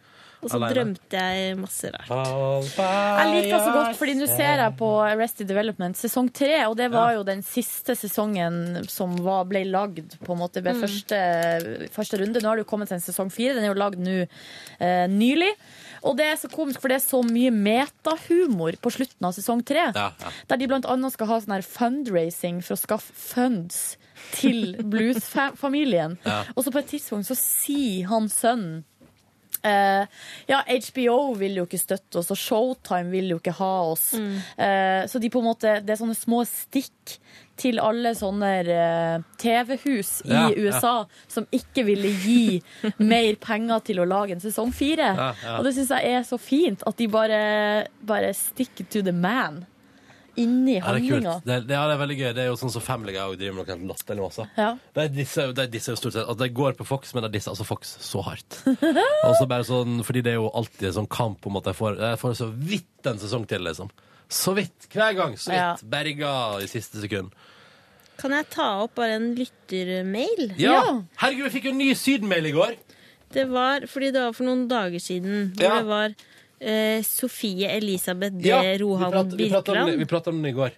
Og så Alene. drømte jeg masse rart. Jeg liker så godt, fordi nå ser jeg på Arrested Development sesong tre, og det var jo den siste sesongen som var, ble lagd på en måte ved Mm. første, første runde. Nå har det jo kommet til en sesong fire. Den er jo lagd nå eh, nylig. Og det er så komisk, for det er så mye metahumor på slutten av sesong tre. Ja, ja. Der de blant annet skal ha sånn her fundraising for å skaffe funds til Blues-familien. Ja. Og så på et tidspunkt så sier han sønnen eh, Ja, HBO vil jo ikke støtte oss, og Showtime vil jo ikke ha oss. Mm. Eh, så de på en måte, det er sånne små stikk til alle sånne eh, TV-hus i Ja, ja. USA som ikke ville gi mer penger til å lage en sesong fire. Ja, ja. Og det syns jeg er så fint, at de bare, bare stick to the man inni Ja, handlinga. Det, det, ja, det er veldig gøy. Det er jo sånn som Family Guy driver med noe helt latterlig masse. Ja. Det er disse, det er disse jo stort sett At det går på Fox, men det er disse altså Fox så hardt. Og så bare sånn, fordi det er jo alltid en sånn kamp om at jeg får, jeg får så vidt en sesong til, liksom. Så vidt. Hver gang. Så vidt. Ja. Berga i siste sekund. Kan jeg ta opp bare en lyttermail? Ja! Herregud, vi fikk jo en ny Syden-mail i går! Det var fordi det var for noen dager siden. Hvor Ja. det var Sofie Elisabeth D. Ja, Rohan vi om Birkeland. Vi pratet om den i går.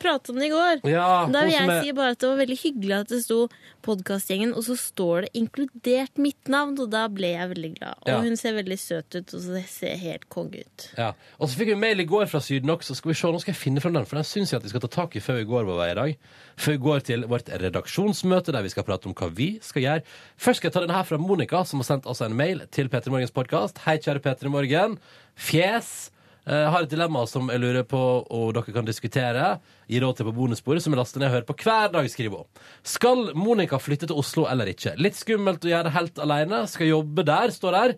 Pratet om det i går. Ja, da vil jeg med... si bare at det var veldig hyggelig at det sto podkastgjengen, og så står det inkludert mitt navn, og da ble jeg veldig glad. Og Ja. hun ser veldig søt ut, og så ser helt konge ut. Ja. Og så fikk vi mail i går fra Syden også. Skal vi se, Nå skal jeg finne frem den, for den syns jeg at vi skal ta tak i før vi går vår vei i dag. Før vi går til vårt redaksjonsmøte, der vi skal prate om hva vi skal gjøre. Først skal jeg ta denne her fra Monica, som har sendt oss en mail til P3 Morgens podkast. Hei, kjære P3 Morgen. Fjes. Eh, Jeg har et dilemma som jeg lurer på og dere kan diskutere. Gi råd til på bonussporet, som jeg laster ned og hører på hver dag, skriver hun. Skal Monica flytte til Oslo eller ikke? Litt skummelt å gjøre det helt alene. Skal jobbe der, står der.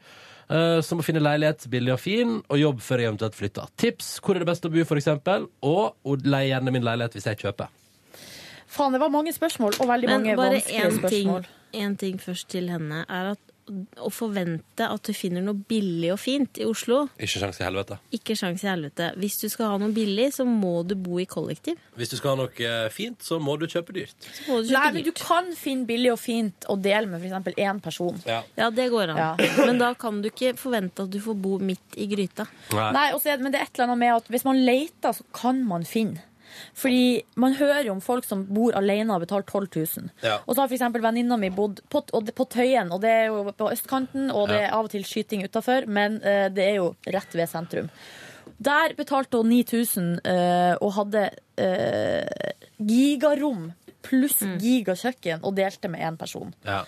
Eh, som å finne leilighet billig og fin, og jobb før jeg eventuelt flytter. Tips hvor er det best å bo, for eksempel, og å leie gjerne min leilighet hvis jeg kjøper. Faen, det var mange spørsmål, og veldig Men mange bare vanskelige spørsmål. Men spørsmål. en ting først til henne, er at å forvente at du finner noe billig og fint i Oslo, Ikke sjans i helvete. ikke sjans i helvete. Hvis du skal ha noe billig, så må du bo i kollektiv. Hvis du skal ha noe eh, fint, så må du kjøpe dyrt. Så må du kjøpe Nei, men du kan finne billig og fint å dele med f.eks. én person. Ja. Ja, det går an. Ja. Men da kan du ikke forvente at du får bo midt i gryta. Nei, Nei så er men det er et eller annet med at hvis man leter, så kan man finne. Fordi man hører jo om folk som bor alene og har betalt 12 000. Ja. Og så har f.eks. venninna mi bodd på, og det- på Tøyen, og det er jo på østkanten, og det er av og til skyting utafor, men uh, det er jo rett ved sentrum. Der betalte hun 9000 uh, og hadde uh, gigarom pluss gigakjøkken og delte med én person. Ja.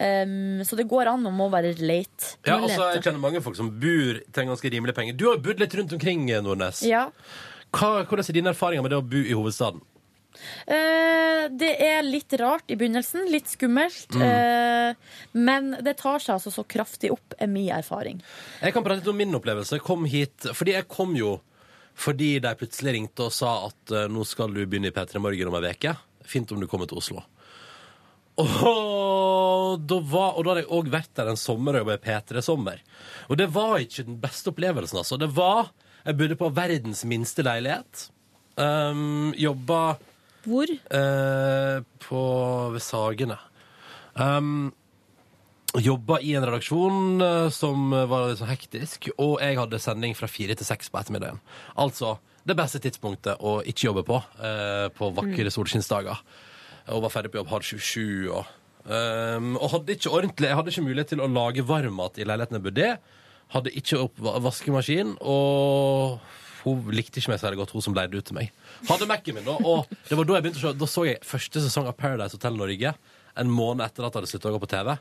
Um, så det går an, om må være late. Ja, altså, jeg kjenner mange folk som bor til en ganske rimelig penger. Du har jo bodd litt rundt omkring, Nordnes. Ja. Hva, hvordan er dine erfaringer med det å bo i hovedstaden? Eh, det er litt rart i begynnelsen, litt skummelt. Mm. eh, men det tar seg altså så kraftig opp, er min erfaring. Jeg kan prate litt om min opplevelse. Jeg kom hit, fordi jeg kom jo fordi de plutselig ringte og sa at eh, nå skal du begynne i P3 Morgen om ei uke. Fint om du kommer til Oslo. Og da, var, og da hadde jeg òg vært der en sommer og jobba i P3 Sommer. Og det var ikke den beste opplevelsen, altså. Det var Jeg bodde på verdens minste leilighet. Um, jobba Hvor? Uh, på ved Sagene. Um, Jobba i en redaksjon eh, som var litt sånn hektisk, og jeg hadde sending fra fire til seks på ettermiddagen. Altså det beste tidspunktet å ikke jobbe på eh, på vakre solskinnsdager. Og var ferdig på jobb halv sju-sju. Og, um, og hadde ikke ordentlig Jeg hadde ikke mulighet til å lage varmmat i leiligheten jeg bodde i. Hadde ikke opp va- vaskemaskin, og hun likte ikke meg særlig godt, hun som leide ut til meg. Hadde Mac-en min, da, og det var da jeg begynte å se Da så jeg første sesong av Paradise Hotel Norge en måned etter at jeg hadde sluttet å gå på TV,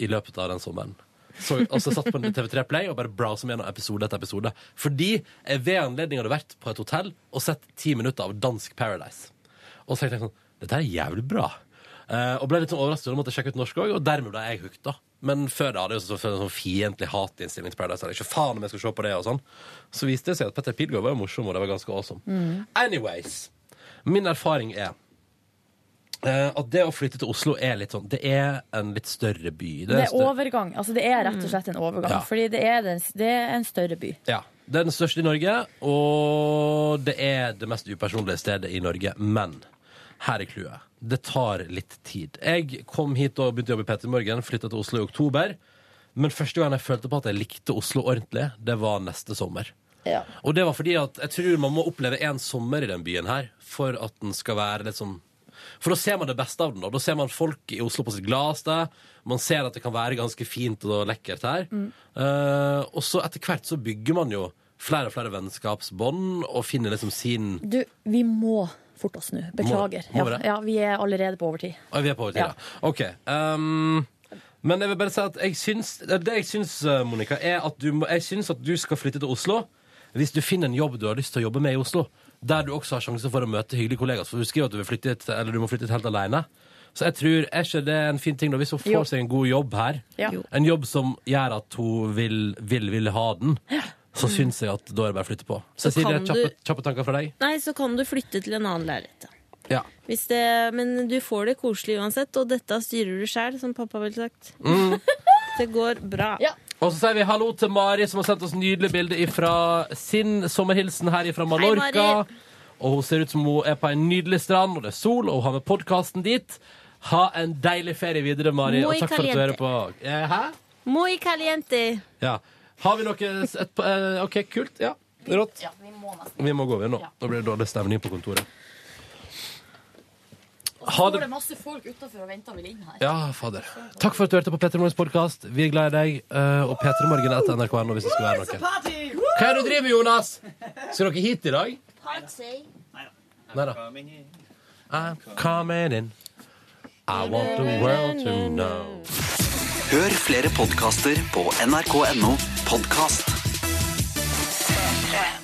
i løpet av den sommeren. Så, altså satt på en TV3 Play og bare browsa gjennom episode etter episode. Fordi jeg ved anledning hadde vært på et hotell og sett ti minutter av dansk Paradise. Og så tenkte jeg sånn Dette er jævlig bra. Uh, og ble litt sånn overrasket, og måtte sjekke ut norsk òg, og dermed ble jeg hooked, da. Men før det hadde jeg så- en sånn fiendtlig hatinnstilling til Paradise. Ikke faen om jeg skal se på det og sånn. Så viste det seg at Petter Pilgaard var jo morsom, og det var ganske awesome. Mm. Anyways. Min erfaring er Uh, at det å flytte til Oslo er litt sånn Det er en litt større by. Det er større- overgang. Altså, det er rett og slett en overgang. Ja. Fordi det er, den, det er en større by. Ja. Det er den største i Norge, og det er det mest upersonlige stedet i Norge. Men her er clouet. Det tar litt tid. Jeg kom hit og begynte å jobbe i Petter Morgen, flytta til Oslo i oktober. Men første gang jeg følte på at jeg likte Oslo ordentlig, det var neste sommer. Ja. Og det var fordi at jeg tror man må oppleve en sommer i den byen her for at den skal være litt sånn For da ser man det beste av den. Da, da ser man folk i Oslo på sitt glassted. Man ser at det kan være ganske fint og lekkert her. Mm. Uh, og så etter hvert så bygger man jo flere og flere vennskapsbånd og finner liksom sin Du, vi må forte oss nå. Beklager. Må- må ja, ja, vi er allerede på overtid. Ah, vi er på overtid, ja. Ja. OK. Um, men jeg vil bare si at jeg syns, det jeg syns, eh, Monica, er at du, jeg syns at du skal flytte til Oslo hvis du finner en jobb du har lyst til å jobbe med i Oslo, der du også har sjanse for å møte hyggelige kollegaer. For du skriver at du, vil flytte du må flytte helt alene. Så jeg tror, er ikke det en fin ting da, hvis hun får Jo. seg en god jobb her? Ja. En jobb som gjør at hun vil, vil, vil ha den. Så syns jeg at da er det bare å flytte på. Så Cecilie, kan kjappe, kjappe tanker fra deg? Nei, så kan du flytte til en annen leilighet. Ja. Hvis det, men du får det koselig uansett, og dette styrer du sjæl, som pappa ville sagt. Mm. Det går bra. Og så sier vi hallo til Mari, som har sendt oss nydelig bilde fra sin sommerhilsen her fra Mallorca. Hei, og hun ser ut som hun er på en nydelig strand, og det er sol, og hun har med podkasten dit. Ha en deilig ferie videre, Mari, Muy og takk for at du hører på. Eh, Hæ? Muy caliente. Ja. Har vi noe et, eh, OK, kult. Ja. Rått. Ja, vi må nesten. Vi må gå over nå. Nå blir det dårlig stemning på kontoret. Og så Ha står det masse folk utafor og venter og vil inn her. Ja, fader. Takk for at du hørte på Petter Morgens podkast. Vi er glad i deg. eh, Og P3 Morgen etter NRK nå hvis det skal være noe. Hva er det du driver med, Jonas? Skal dere hit i dag? Nei da. I'm coming in. I want the world to know. Hør flere podkaster på nrk.no podkast. P3.